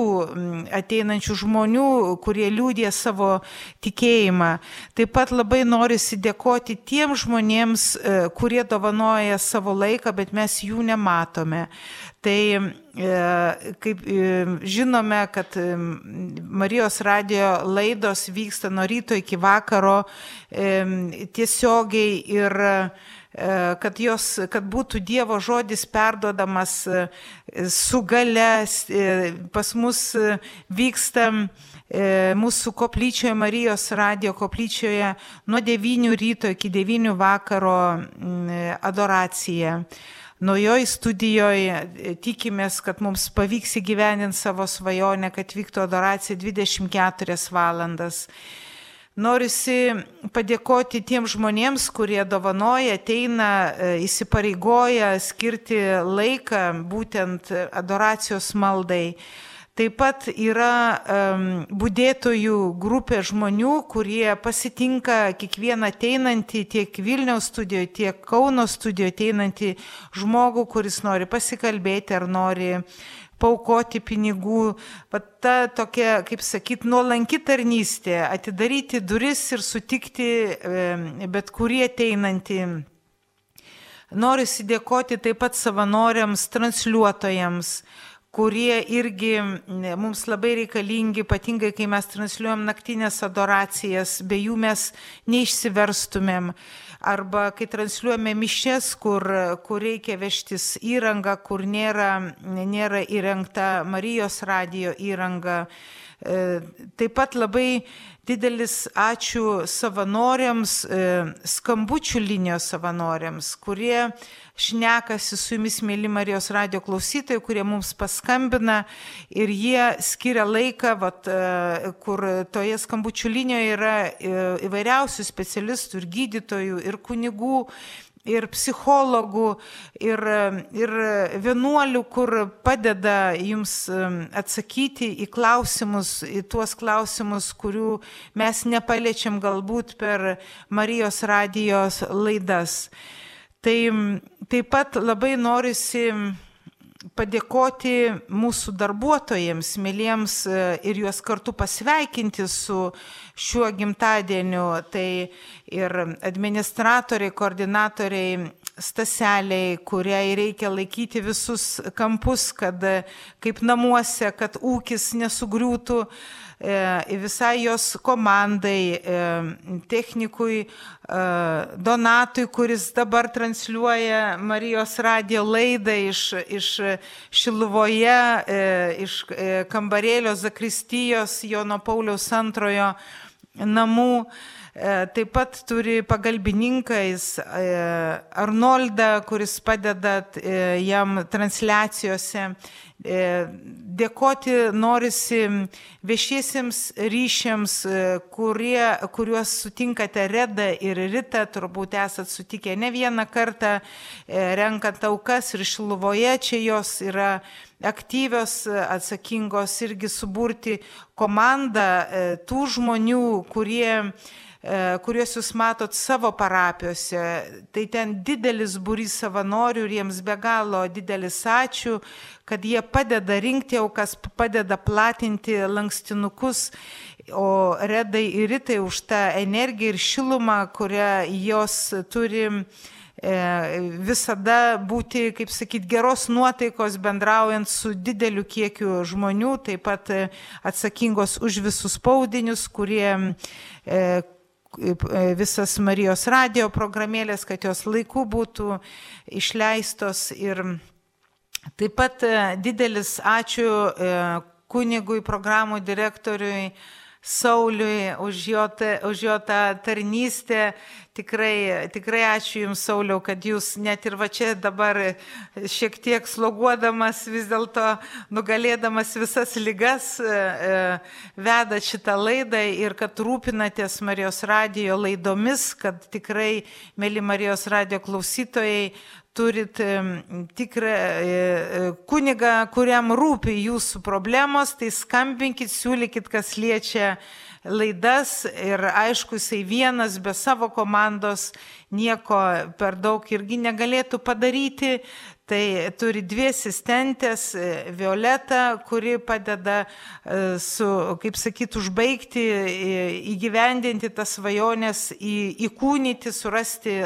Speaker 3: ateinančių žmonių, kurie liūdė savo tikėjimą. Taip pat labai norisi dėkoti tiem žmonėms, e, kurie dovanoja savo laiką, bet mes jų nematome. Tai e, kaip e, žinome, kad e, Marijos radio laidos vyksta nuo ryto iki vakaro tiesiogiai ir kad, jos, kad būtų Dievo žodis perdodamas su gale, pas mus vyksta mūsų koplyčioje, Marijos radio koplyčioje nuo 9 ryto iki 9 vakaro adoracija. Naujoj studijoje e, tikimės, kad mums pavyks įgyveninti savo svajonę, kad vyktų adoracija 24 valandas. Norisi padėkoti tiem žmonėms, kurie dovanoja, ateina, e, įsipareigoja skirti laiką būtent adoracijos maldai. Taip pat yra um, būdėtojų grupė žmonių, kurie pasitinka kiekvieną ateinantį tiek Vilniaus studijoje, tiek Kauno studijoje ateinantį žmogų, kuris nori pasikalbėti ar nori paukoti pinigų. Pat ta tokia, kaip sakyt, nuolanki tarnystė, atidaryti duris ir sutikti bet kurį ateinantį. Noriu įsidėkoti taip pat savanoriams, transliuotojams, kurie irgi mums labai reikalingi, ypatingai kai mes transliuojam naktinės adoracijas, be jų mes neišsiverstumėm. Arba kai transliuojame mišes, kur, kur reikia vežtis įrangą, kur nėra, nėra įrengta Marijos radio įranga. E, taip pat labai didelis ačiū savanoriams, e, skambučių linijos savanoriams, kurie šnekasi su jumis, mėly Marijos radio klausytojai, kurie mums paskambina ir jie skiria laiką, vat, e, kur toje skambučių linijoje yra e, įvairiausių specialistų ir gydytojų ir kunigų ir psichologų, ir, ir vienuolių, kur padeda jums atsakyti į klausimus, į tuos klausimus, kurių mes nepaliečiam galbūt per Marijos radijos laidas. Tai taip pat labai norisi padėkoti mūsų darbuotojams, mėlyms e, ir juos kartu pasveikinti su šiuo gimtadieniu. Tai ir administratoriai, koordinatoriai, staseliai, kuriai reikia laikyti visus kampus, kad kaip namuose, kad ūkis nesugriūtų E, visai jos komandai, e, technikui, e, Donatui, kuris dabar transliuoja Marijos radio laidą iš, iš Šiluvoje, iš kambarėlio Zakristijos Jono Pauliaus antrojo namų. Taip pat turi pagalbininką Arnoldą, kuris padeda jam transliacijose E, dėkoti norisi viešiesiems ryšiams, e, kurie, kuriuos sutinkate Reda ir Rita, turbūt esat sutikę ne vieną kartą, e, renkant aukas ir šiluvoje, čia jos yra aktyvios, atsakingos irgi suburti komandą tų žmonių, kurie kuriuos jūs matot savo parapijose. Tai ten didelis būrys savanorių ir jiems be galo didelis ačiū, kad jie padeda rinkti aukas, padeda platinti lankstinukus, o redai ir ritai už tą energiją ir šilumą, kurią jos turi e, visada būti, kaip sakyt, geros nuotaikos bendraujant su dideliu kiekiu žmonių, taip pat e, atsakingos už visus spaudinius, kurie e, visas Marijos radio programėlės, kad jos laiku būtų išleistos. Ir Taip pat e, didelis ačiū e, kunigui, programų direktoriui Sauliui už jo, už jo tą tarnystę. Tikrai, tikrai ačiū Jums, Sauliau, kad Jūs net ir va čia dabar šiek tiek sloguodamas, vis dėlto nugalėdamas visas lygas, e, vedat šitą laidą ir kad rūpinatės Marijos radijo laidomis, kad tikrai, mėly Marijos radijo klausytojai, turit tikrą e, e, kunigą, kuriam rūpi jūsų problemos, tai skambinkit, siūlykit, kas liečia laidas ir aišku, jisai vienas be savo komandos nieko per daug irgi negalėtų padaryti, Tai turi dvi asistentės, e, Violeta, kuri padeda e, su, kaip sakyt, užbaigti, e, įgyvendinti tas svajonės, į, įkūnyti, surasti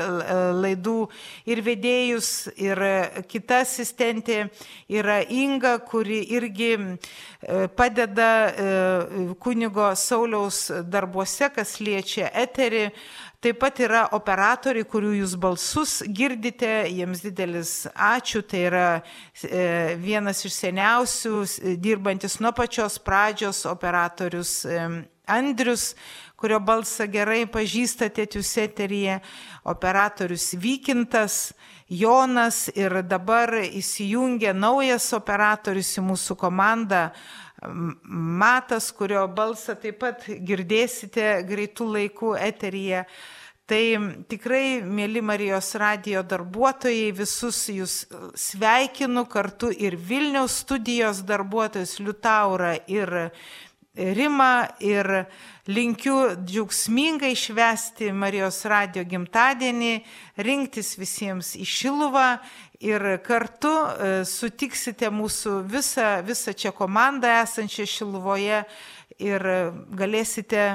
Speaker 3: laidų ir vedėjus. Ir kita asistentė yra Inga, kuri irgi padeda kunigo Sauliaus darbuose, kas liečia eterį. Taip pat yra operatoriai, kurių jūs balsus girdite, jiems didelis ačiū, tai yra e, vienas iš seniausių, dirbantis nuo pačios pradžios operatorius e, Andrius, kurio balsą gerai pažįstate jūs eteryje, operatorius Vykintas, Jonas ir dabar įsijungia naujas operatorius į mūsų komandą, Matas, kurio balsą taip pat girdėsite greitų laikų eteryje. Tai tikrai, mėly Marijos radio darbuotojai, visus jūs sveikinu kartu ir Vilniaus studijos darbuotojus Liutaurą ir Rimą ir linkiu džiaugsmingai švesti Marijos radio gimtadienį, rinktis visiems į Šiluvą ir kartu e, sutiksite mūsų visą, visą čia komandą esančią Šiluvoje ir galėsite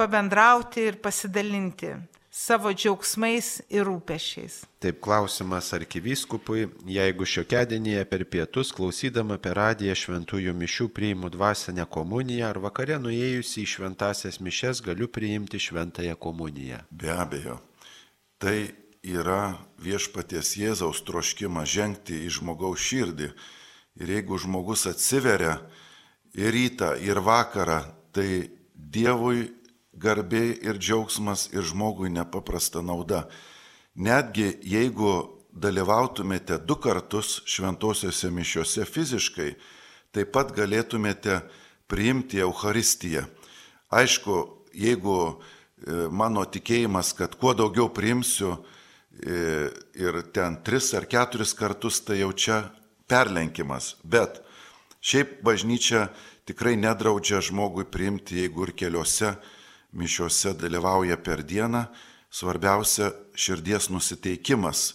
Speaker 3: pabendrauti ir pasidalinti savo džiaugsmais ir rūpešiais.
Speaker 1: Taip klausimas arkivyskupui, jeigu šiokiadienėje per pietus klausydama per radiją šventųjų mišių priimu dvasinę komuniją ar vakare nuėjusi į šventasias mišes galiu priimti šventąją komuniją.
Speaker 2: Be abejo. Tai yra viešpaties Jėzaus troškimas žengti į žmogaus širdį. Ir jeigu žmogus atsiveria ir rytą, ir vakarą, tai Dievui garbė ir džiaugsmas ir žmogui nepaprasta nauda. Netgi jeigu dalyvautumėte du kartus šventosiuose mišiuose fiziškai, taip pat galėtumėte priimti Euharistiją. Aišku, jeigu e, mano tikėjimas, kad kuo daugiau priimsiu e, ir ten tris ar keturis kartus, tai jau čia perlenkimas. Bet šiaip bažnyčia tikrai nedraudžia žmogui priimti, jeigu ir keliose mišiuose dalyvauja per dieną, svarbiausia širdies nusiteikimas.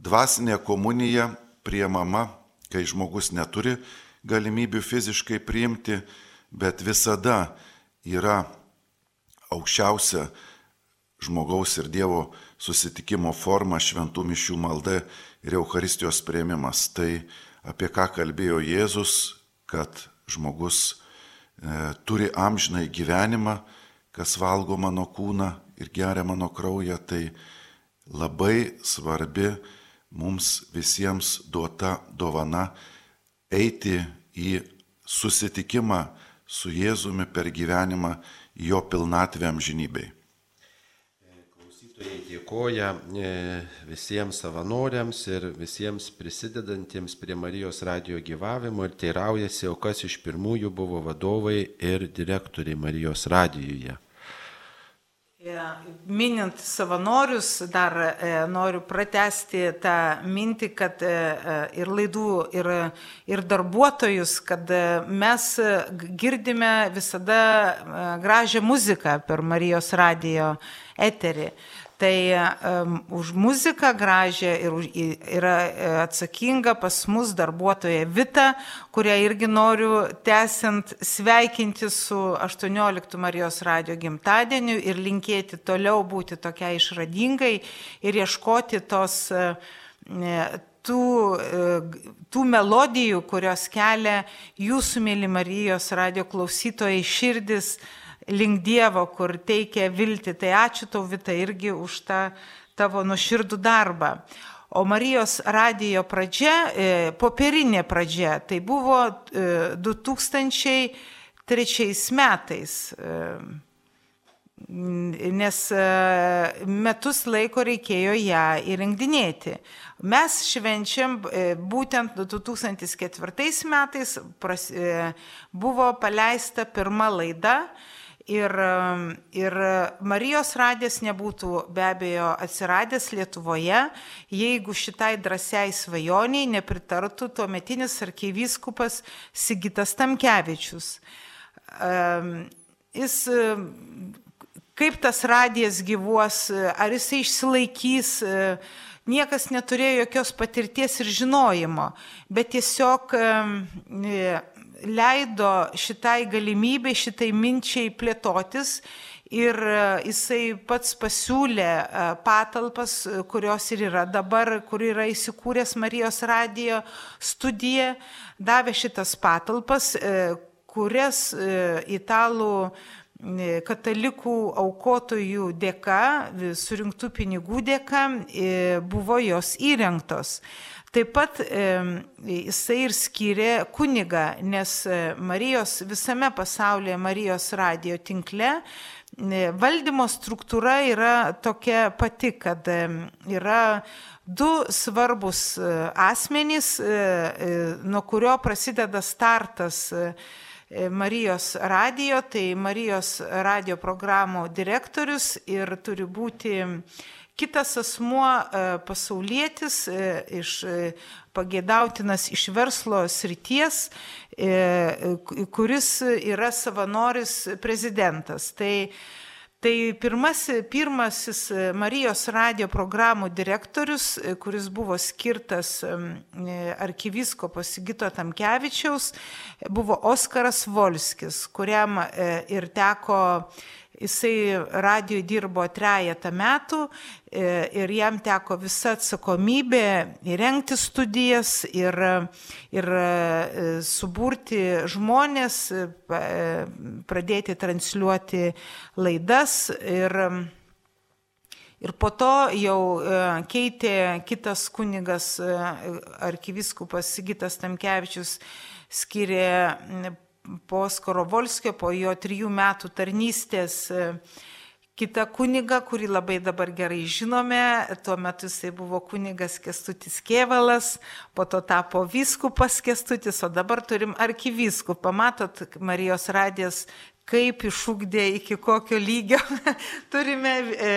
Speaker 2: Dvasinė komunija priemama, kai žmogus neturi galimybių fiziškai priimti, bet visada yra aukščiausia žmogaus ir Dievo susitikimo forma šventų mišių malda ir Euharistijos prieimimas. Tai apie ką kalbėjo Jėzus, kad žmogus e, turi amžinai gyvenimą, kas valgo mano kūną ir geria mano kraują, tai labai svarbi mums visiems duota dovana eiti į susitikimą su Jėzumi per gyvenimą jo pilnatvę amžinybei.
Speaker 1: Klausytojai dėkoja e, visiems savanoriams ir visiems prisidedantiems prie Marijos radio gyvavimo ir teiraujasi, o kas iš pirmųjų buvo vadovai ir direktoriai Marijos radijoje.
Speaker 3: E, minint savanorius, dar e, noriu pratesti tą mintį, kad ir laidų, ir, ir darbuotojus, kad mes girdime visada gražią muziką per Marijos radijo eterį. Tai um, už muziką gražią ir už, yra e, atsakinga pas mus darbuotoja Vita, kurią irgi noriu tęsiant sveikinti su 18 Marijos radio gimtadieniu ir linkėti toliau būti tokia išradingai ir ieškoti tos uh, tų, tų melodijų, kurios kelia jūsų mėly Marijos radio klausytojai širdis link Dievo, kur teikia viltį. Tai ačiū tau, Vita, irgi už tą tavo nuširdų darbą. O Marijos radijo pradžia, e, popierinė pradžia, tai buvo 2003 e, metais, e, nes metus laiko reikėjo ją įrengdinėti. Mes švenčiam būtent 2004 metais buvo paleista pirma laida Ir, ir Marijos radijas nebūtų be abejo atsiradęs Lietuvoje, jeigu šitai drąsiai svajoniai nepritartų tuometinis arkivyskupas Sigitas Tamkevičius. Jis, kaip tas radijas gyvuos, ar jisai išsilaikys, niekas neturėjo jokios patirties ir žinojimo, bet tiesiog leido šitai galimybei, šitai minčiai plėtotis ir e, jisai pats pasiūlė e, patalpas, kurios ir yra dabar, kur yra įsikūręs Marijos radijo studija, davė šitas patalpas, e, kurias italų katalikų aukotojų dėka, surinktų pinigų dėka buvo jos įrengtos. Taip pat jisai ir skyrė kunigą, nes e, Marijos visame pasaulyje, Marijos radio tinkle, e, valdymo struktūra yra tokia pati, kad yra du svarbus e, asmenys, nuo kurio prasideda startas. Marijos radio, tai Marijos radio programų direktorius ir turi būti kitas asmuo pasaulietis iš pagėdautinas iš verslo srities, kuris yra savanoris prezidentas. Tai Tai pirmas, pirmasis Marijos radio programų direktorius, kuris buvo skirtas arkiviskopo Sigito Tamkevičiaus, buvo Oskaras Volskis, kuriam e, ir teko Jisai radijoje dirbo trejata metų e, ir jam teko visa atsakomybė įrengti studijas ir, ir e, suburti žmonės, e, pradėti transliuoti laidas. Ir, ir po to jau keitė kitas kunigas, arkiviskupas Sigitas Tamkevičius, skiria po Skorovolskio, po jo trijų metų tarnystės e, kitą kunigą, kurį labai dabar gerai žinome. Tuo metu jisai buvo kunigas Kestutis Kievalas, po to tapo vyskupas Kestutis, o dabar turim arkivyskupą. Matot, Marijos radijas kaip išūkdė, iki kokio lygio. *laughs* Turime e,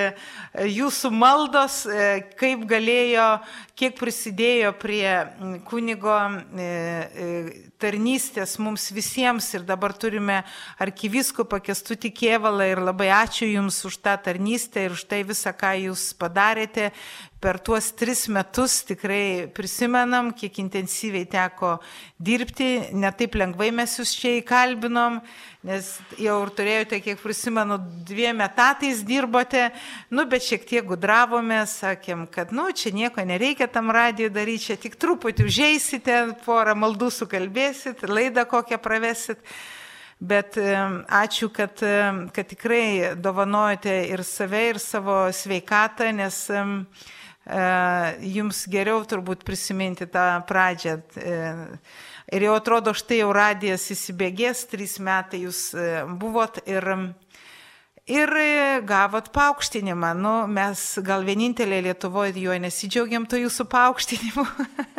Speaker 3: jūsų maldos, e, kaip galėjo, kiek prisidėjo prie kunigo e, e, tarnystės mums visiems ir dabar turime arkiviskupą Kestutį Kievalą ir labai ačiū Jums už tą tarnystę ir už tai visą, ką Jūs padarėte per tuos tris metus tikrai prisimenam, kiek intensyviai teko dirbti, netaip lengvai mes jūs čia įkalbinom, nes jau ir turėjote, kiek prisimenu, dviem etatais dirbote, nu, bet šiek tiek gudravome, sakėm, kad, nu, čia nieko nereikia tam radijui daryti, čia tik truputį užeisite, porą maldų sukalbėsit, laidą kokią pravesit. Bet ačiū, kad, kad tikrai dovanojate ir save, ir savo sveikatą, nes jums geriau turbūt prisiminti tą pradžią. Ir jau atrodo, štai jau radijas įsibėgės, trys metai jūs buvot ir, ir gavot paaukštinimą. Nu, mes gal vienintelė Lietuvoje jo nesidžiaugiam to jūsų paaukštinimu.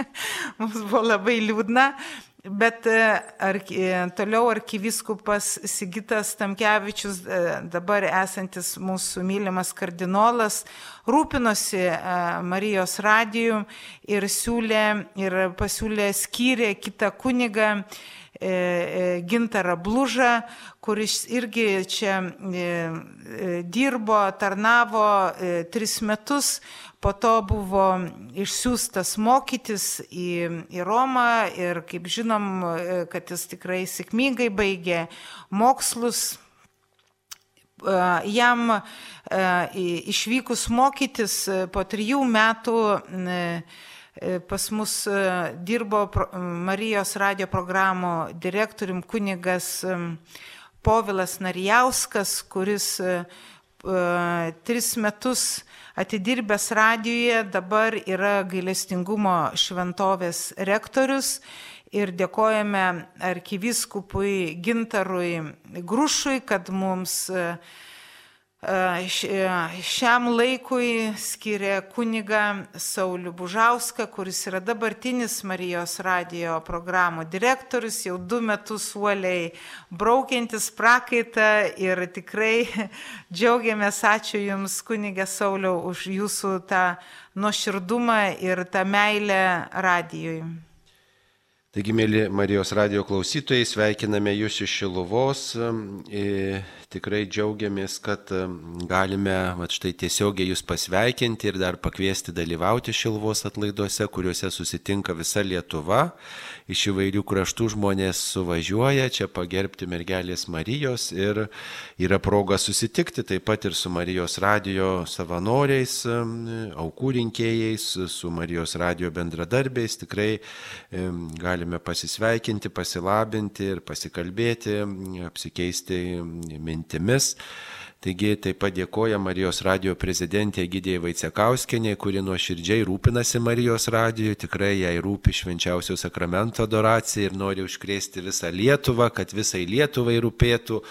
Speaker 3: *laughs* Mums buvo labai liūdna, Bet e, arki, e, toliau arkiviskupas Sigitas Tamkevičius, e, dabar esantis mūsų mylimas kardinolas, rūpinosi Marijos radijų ir siūlė ir pasiūlė skyrė kitą kunigą Gintarą Blužą, kuris irgi čia dirbo, tarnavo tris metus po to buvo išsiųstas mokytis į, į Romą ir kaip žinom, kad jis tikrai sėkmingai baigė mokslus. Jam išvykus mokytis po trijų metų pas mus dirbo Marijos radio programų direktorium kunigas Povilas Narijauskas, kuris tris metus atidirbęs radijoje, dabar yra gailestingumo šventovės rektorius ir dėkojame arkiviskupui Gintarui Grušui, kad mums šiam laikui skiria kuniga Sauliu Bužauską, kuris yra dabartinis Marijos radio programų direktorius, jau du metus uoliai braukiantis prakaitą ir tikrai *laughs* džiaugiamės, ačiū Jums, kuniga Sauliau, už Jūsų tą nuoširdumą ir tą meilę radijui.
Speaker 1: Taigi, mėly Marijos radio klausytojai, sveikiname jūs iš Šiluvos. Tikrai džiaugiamės, kad galime va, štai tiesiogiai jūs pasveikinti ir dar pakviesti dalyvauti Šiluvos atlaiduose, kuriuose susitinka visa Lietuva. Iš įvairių kraštų žmonės suvažiuoja čia pagerbti mergelės Marijos ir yra proga susitikti taip pat ir su Marijos radio savanoriais, aukų rinkėjais, su Marijos radio bendradarbiais. Tikrai galime galime pasisveikinti, pasilabinti ir pasikalbėti, apsikeisti mintimis. Taigi taip pat dėkoja Marijos radio prezidentė Gidėjai Vaicekauskenė, kuri nuoširdžiai rūpinasi Marijos radiju, tikrai jai rūpi švenčiausio sakramento adoracija ir nori užkrėsti visą Lietuvą, kad visai Lietuvai rūpėtų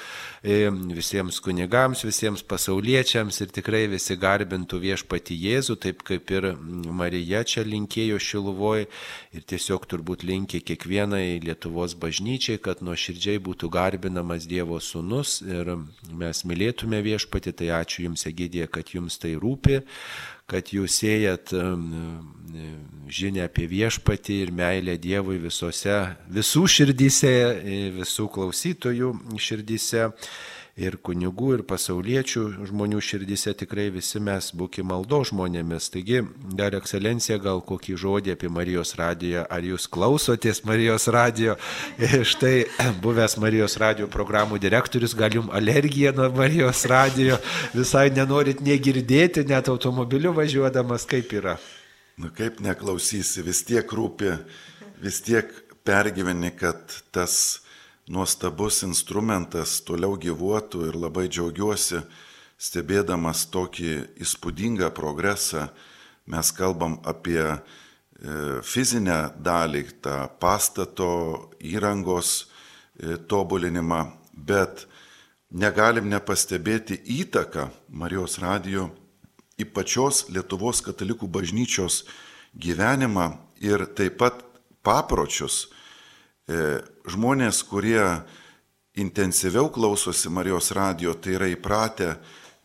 Speaker 1: visiems kunigams, visiems pasauliečiams ir tikrai visi garbintų viešpati Jėzų, taip kaip ir Marija čia linkėjo Šiluvoje ir tiesiog turbūt linkė kiekvienai Lietuvos bažnyčiai, kad nuoširdžiai būtų garbinamas Dievo sūnus ir mes mylėtume viešpati, tai ačiū Jums, Egidija, kad Jums tai rūpi, kad Jūs sėjat žinę apie viešpatį ir meilę Dievui visose, visų širdyse, visų klausytojų širdyse ir kunigų, ir pasauliečių žmonių širdise tikrai visi mes būkime maldo žmonėmis. Taigi, dar ekscelencija, gal kokį žodį apie Marijos radiją, ar jūs klausotės Marijos radijo? Štai *clears throat* buvęs Marijos radijo programų direktorius, gal jums alergija nuo Marijos radijo, visai nenorit negirdėti, net automobiliu važiuodamas, kaip yra.
Speaker 2: Na kaip neklausysi, vis tiek rūpi, vis tiek pergyveni, kad tas nuostabus instrumentas toliau gyvuotų ir labai džiaugiuosi stebėdamas tokį įspūdingą progresą. Mes kalbam apie e, fizinę dalį, tą pastato įrangos e, tobulinimą, bet negalim nepastebėti įtaką Marijos radijo į pačios Lietuvos katalikų bažnyčios gyvenimą ir taip pat papročius E, žmonės, kurie intensyviau klausosi Marijos radio, tai yra įpratę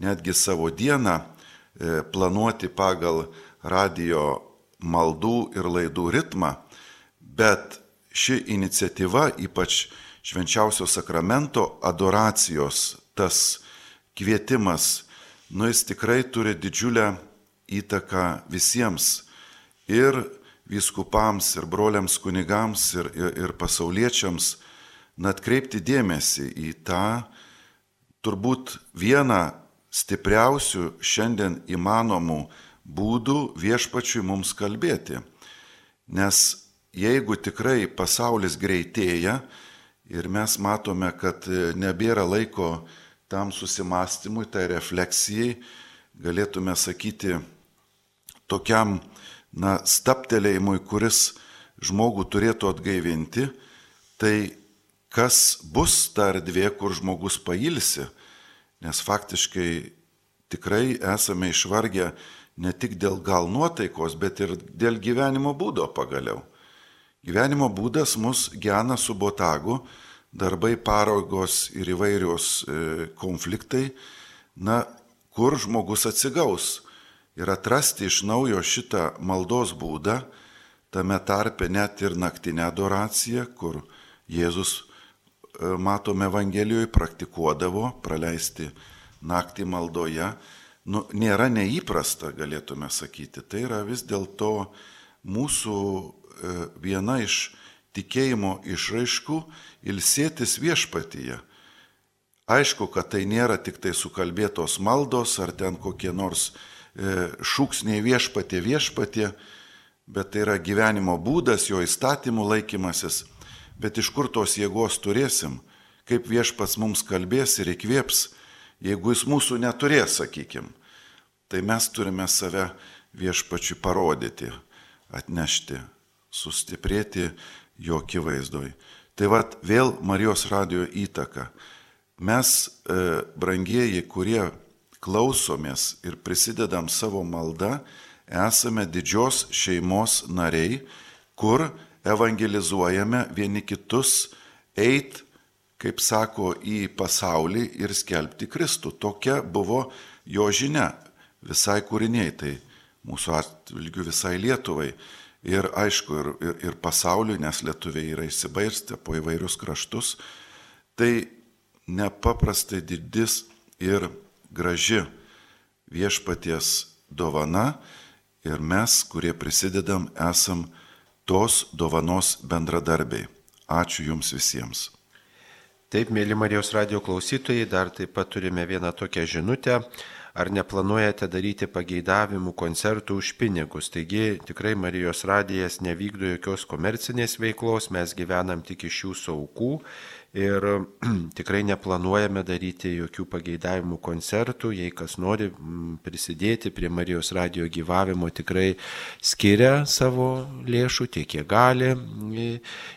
Speaker 2: netgi savo dieną e, planuoti pagal radio maldų ir laidų ritmą, bet ši iniciatyva, ypač švenčiausio sakramento adoracijos, tas kvietimas, nu jis tikrai turi didžiulę įtaką visiems ir vyskupams ir broliams kunigams ir, ir, ir pasauliečiams, na atkreipti dėmesį į tą turbūt vieną stipriausių šiandien įmanomų būdų viešpačiui mums kalbėti. Nes jeigu tikrai pasaulis greitėja ir mes matome, kad nebėra laiko tam susimastymui, tai refleksijai, galėtume sakyti, tokiam na, staptelėjimui, kuris žmogų turėtų atgaivinti, tai kas bus ta erdvė, kur žmogus pailsi, nes faktiškai tikrai esame išvargę ne tik dėl gal nuotaikos, bet ir dėl gyvenimo būdo pagaliau. Gyvenimo būdas mus gena su botagu, darbai, paraugos ir įvairios e, konfliktai, na, kur žmogus atsigaus ir atrasti iš naujo šitą maldos būdą, tame tarpe net ir naktinę adoraciją, kur Jėzus, e, matome Evangelijoje, praktikuodavo praleisti naktį maldoje, nu, nėra neįprasta, galėtume sakyti. Tai yra vis dėlto mūsų e, viena iš tikėjimo išraiškų ilsėtis viešpatyje. Aišku, kad tai nėra tik tai sukalbėtos maldos ar ten kokie nors E, šūksniai viešpatė viešpatė, bet tai yra gyvenimo būdas, jo įstatymų laikymasis. Bet iš kur tos jėgos turėsim, kaip viešpats mums kalbės ir įkvėps, jeigu jis mūsų neturės, sakykim. Tai mes turime save viešpačiui parodyti, atnešti, sustiprėti jo akivaizdoj. Tai vad vėl Marijos radio įtaka. Mes, e, brangieji, kurie klausomės ir prisidedam savo maldą, esame didžios šeimos nariai, kur evangelizuojame vieni kitus, eit, kaip sako, į pasaulį ir skelbti Kristų. Tokia buvo jo žinia visai kūriniai, tai mūsų atvilgių visai Lietuvai. Ir aišku, ir, ir, ir pasauliui, nes lietuviai yra įsibairstę po įvairius kraštus. Tai nepaprastai didis ir graži viešpaties dovana ir mes, kurie prisidedam, esam tos dovanos bendradarbiai. Ačiū Jums visiems.
Speaker 1: Taip, mėly Marijos radio klausytojai, dar taip pat turime vieną tokią žinutę. Ar neplanuojate daryti pageidavimų koncertų už pinigus. Taigi tikrai Marijos radijas nevykdo jokios komercinės veiklos, mes gyvenam tik iš jūsų aukų ir *clears throat* tikrai neplanuojame daryti jokių pageidavimų koncertų. Jei kas nori mm, prisidėti prie Marijos radio gyvavimo, tikrai skiria savo lėšų tiek, kiek gali.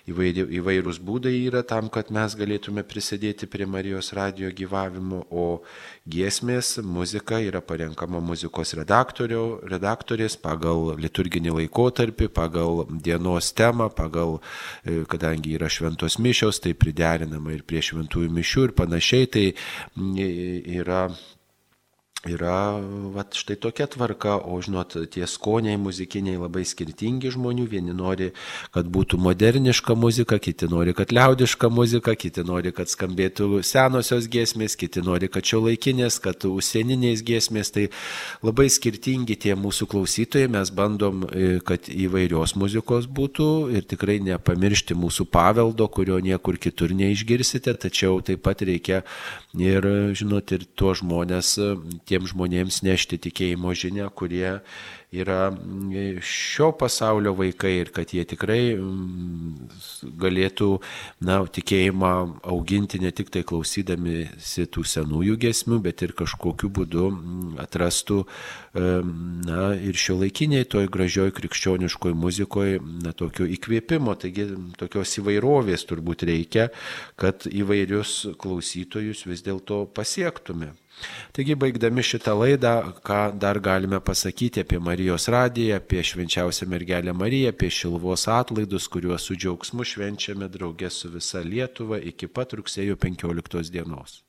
Speaker 1: Įvairūs būdai yra tam, kad mes galėtume prisidėti prie Marijos radio gyvavimo, o giesmės, muzika yra parenkama muzikos redaktorės pagal liturginį laikotarpį, pagal dienos temą, pagal, e, kadangi yra šventos mišios, tai priderinama ir prie šventųjų mišių ir panašiai, tai yra yra vat, štai tokia tvarka, o žinot, tie skoniai muzikiniai labai skirtingi žmonių, vieni nori, kad būtų moderniška muzika, kiti nori, kad liaudiška muzika, kiti nori, kad skambėtų senosios giesmės, kiti nori, kad šio laikinės, kad užsieninės giesmės, tai labai skirtingi tie mūsų klausytojai, mes bandom, e, kad įvairios muzikos būtų ir tikrai nepamiršti mūsų paveldo, kurio niekur kitur neišgirsite, tačiau taip pat reikia ir, žinot, ir tuos žmonės, tie tiem žmonėms nešti tikėjimo žinę, kurie yra mm, šio pasaulio vaikai ir kad jie tikrai mm, galėtų na, tikėjimą auginti ne tik tai klausydamisi tų senųjų gesmių, bet ir kažkokiu būdu mm, atrastų na, ir šio laikiniai toj gražioj krikščioniškoj muzikoje na, tokio įkvėpimo, taigi tokios įvairovės turbūt reikia, kad įvairius klausytojus vis dėlto pasiektume. Taigi, baigdami šitą laidą, ką dar galime pasakyti apie Marijos radiją, apie švenčiausią mergelę Mariją, apie Šilvos atlaidus, kuriuos su džiaugsmu švenčiame draugė su visa Lietuva iki pat rugsėjo 15 dienos.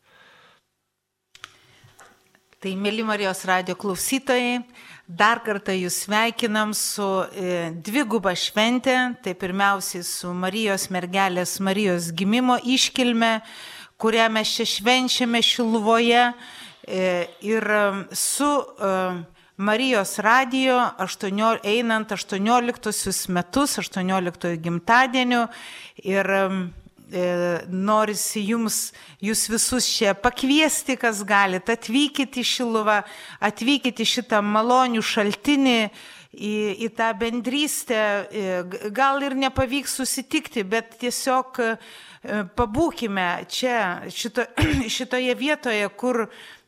Speaker 3: Tai, mėly Marijos radio klausytojai, dar kartą jūs sveikinam su e, dviguba šventė, tai pirmiausiai su Marijos mergelės Marijos gimimo iškilme, kurią mes čia švenčiame Šilvoje ir su e, Marijos radijo 18, einant 18 metus, 18 gimtadieniu ir e, norisi jums, jūs visus čia pakviesti, kas galite, atvykite į Šiluvą, atvykite į šitą malonių šaltinį, į, į tą bendrystę, gal ir nepavyks susitikti, bet tiesiog E, pabūkime čia, šito, *clears throat* šitoje vietoje, kur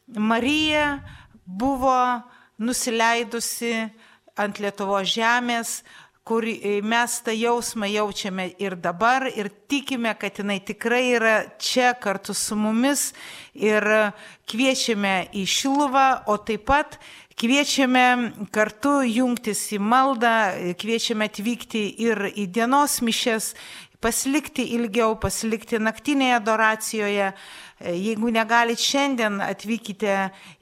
Speaker 3: Marija buvo nusileidusi ant Lietuvo žemės, kur mes tą jausmą jaučiame ir dabar ir tikime, kad jinai tikrai yra čia kartu su mumis ir kviečiame į Šiluvą, o taip pat kviečiame kartu jungtis į maldą, kviečiame atvykti ir į dienos mišes, pasilikti ilgiau, pasilikti naktinėje adoracijoje. E, jeigu negalit šiandien, atvykite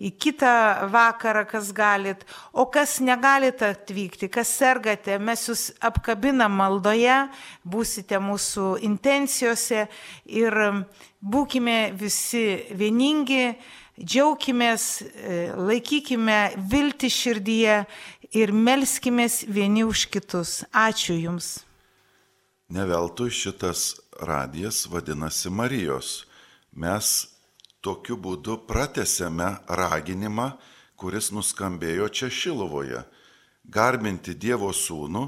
Speaker 3: į kitą vakarą, kas galit, o kas negalit atvykti, kas sergate, mes jūs apkabinam maldoje, būsite mūsų intencijose ir būkime visi vieningi, džiaukimės, e, laikykime viltį širdyje ir melskimės vieni už kitus. Ačiū Jums.
Speaker 2: Neveltui šitas radijas vadinasi Marijos. Mes tokiu būdu pratesėme raginimą, kuris nuskambėjo čia Šilovoje. Garbinti Dievo sūnų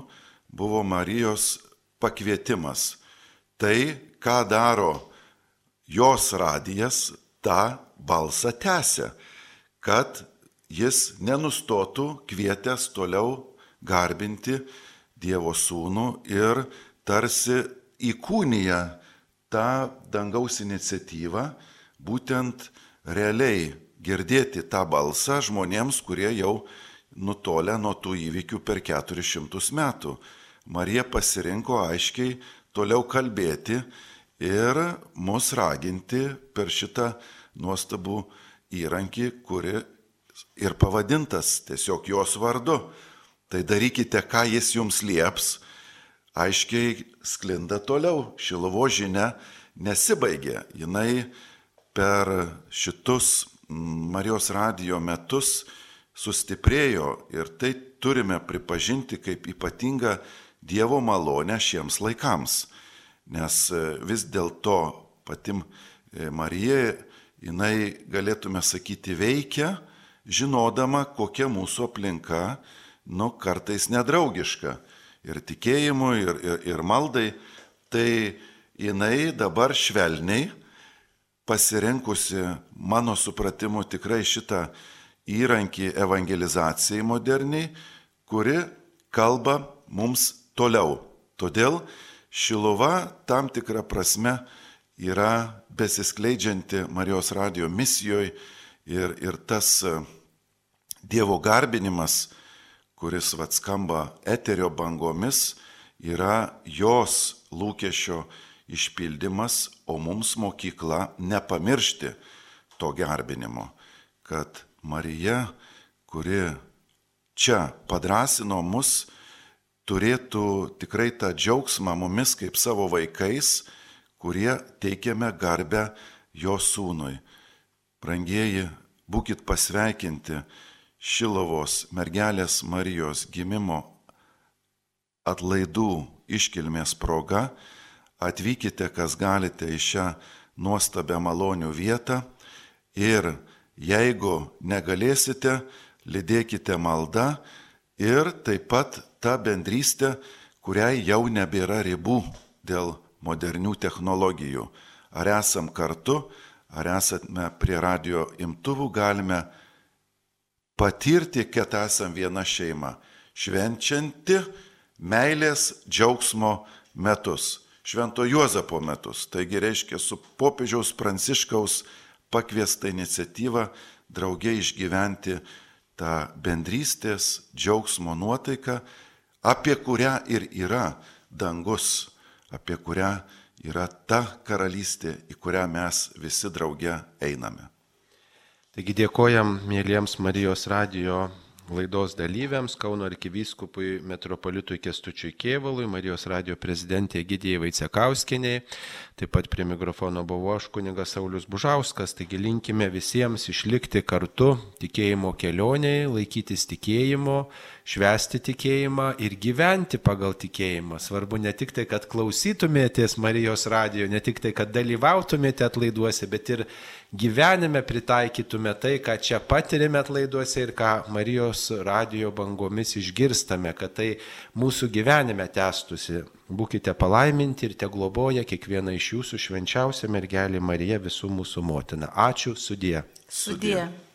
Speaker 2: buvo Marijos pakvietimas. Tai, ką daro jos radijas, tą balsą tęsia, kad jis nenustotų kvietęs toliau garbinti Dievo sūnų ir tarsi įkūnyja tą dangaus iniciatyvą, būtent realiai girdėti tą balsą žmonėms, kurie jau nutolę nuo tų įvykių per 400 metų. Marija pasirinko aiškiai toliau kalbėti ir mus raginti per šitą nuostabų įrankį, kuri ir pavadintas tiesiog jos vardu. Tai darykite, ką jis jums lieps, aiškiai sklinda toliau. Šilovo žinia nesibaigė. Jinai per šitus Marijos radijo metus sustiprėjo ir tai turime pripažinti kaip ypatingą Dievo malonę šiems laikams. Nes e, vis dėlto patim e, Marija, jinai galėtume sakyti veikia žinodama, kokia mūsų aplinka, nu, kartais nedraugiška. Ir tikėjimui, ir, ir, ir maldai. Tai jinai dabar švelniai pasirinkusi, mano supratimu, tikrai šitą įrankį evangelizacijai moderniai, kuri kalba mums toliau. Todėl Šiluva tam tikrą prasme yra besiskleidžianti Marijos radio misijoje ir, ir tas Dievo garbinimas, kuris atskamba eterio bangomis, yra jos lūkesčio išpildymas, o mums mokykla nepamiršti to garbinimo, kad Marija, kuri čia padrasino mus, turėtų tikrai tą džiaugsmą mumis kaip savo vaikais, kurie teikiame garbę jo sūnui. Brangieji, būkite pasveikinti Šilovos mergelės Marijos gimimo atlaidų iškilmės proga. Atvykite, kas galite į šią nuostabią malonių vietą ir jeigu negalėsite, lydėkite maldą ir taip pat tą bendrystę, kuriai jau nebėra ribų dėl modernių technologijų. Ar esam kartu, ar esame prie radio imtuvų, galime patirti, kad esam viena šeima, švenčianti meilės džiaugsmo metus, švento Juozapo metus. Taigi reiškia su popiežiaus pranciškaus pakviesta iniciatyva draugiai išgyventi tą bendrystės džiaugsmo nuotaiką, apie kurią ir yra dangus, apie kurią yra ta karalystė, į kurią mes visi drauge einame.
Speaker 1: Taigi dėkojam mėlyjams Marijos radio laidos dalyviams, Kauno arkivyskupui metropolitui Kestučiui Kievalui, Marijos radio prezidentė Gidėjai Vaicekauskinė, taip pat prie mikrofono buvo aš kunigas Saulis Bužauskas, taigi linkime visiems išlikti kartu tikėjimo kelionėje, laikytis tikėjimo, švesti tikėjimą ir gyventi pagal tikėjimą. Svarbu ne tik tai, kad klausytumėtės Marijos radio, ne tik tai, kad dalyvautumėte atlaiduose, bet ir gyvenime pritaikytume tai, ką čia patirime atlaiduose ir ką Marijos radio bangomis išgirstame, kad tai mūsų gyvenime tęstusi. Būkite palaiminti ir te globoja kiekvieną iš jūsų švenčiausią mergelį Mariją visų mūsų motiną. Ačiū, sudie.
Speaker 3: Sudie. sudie.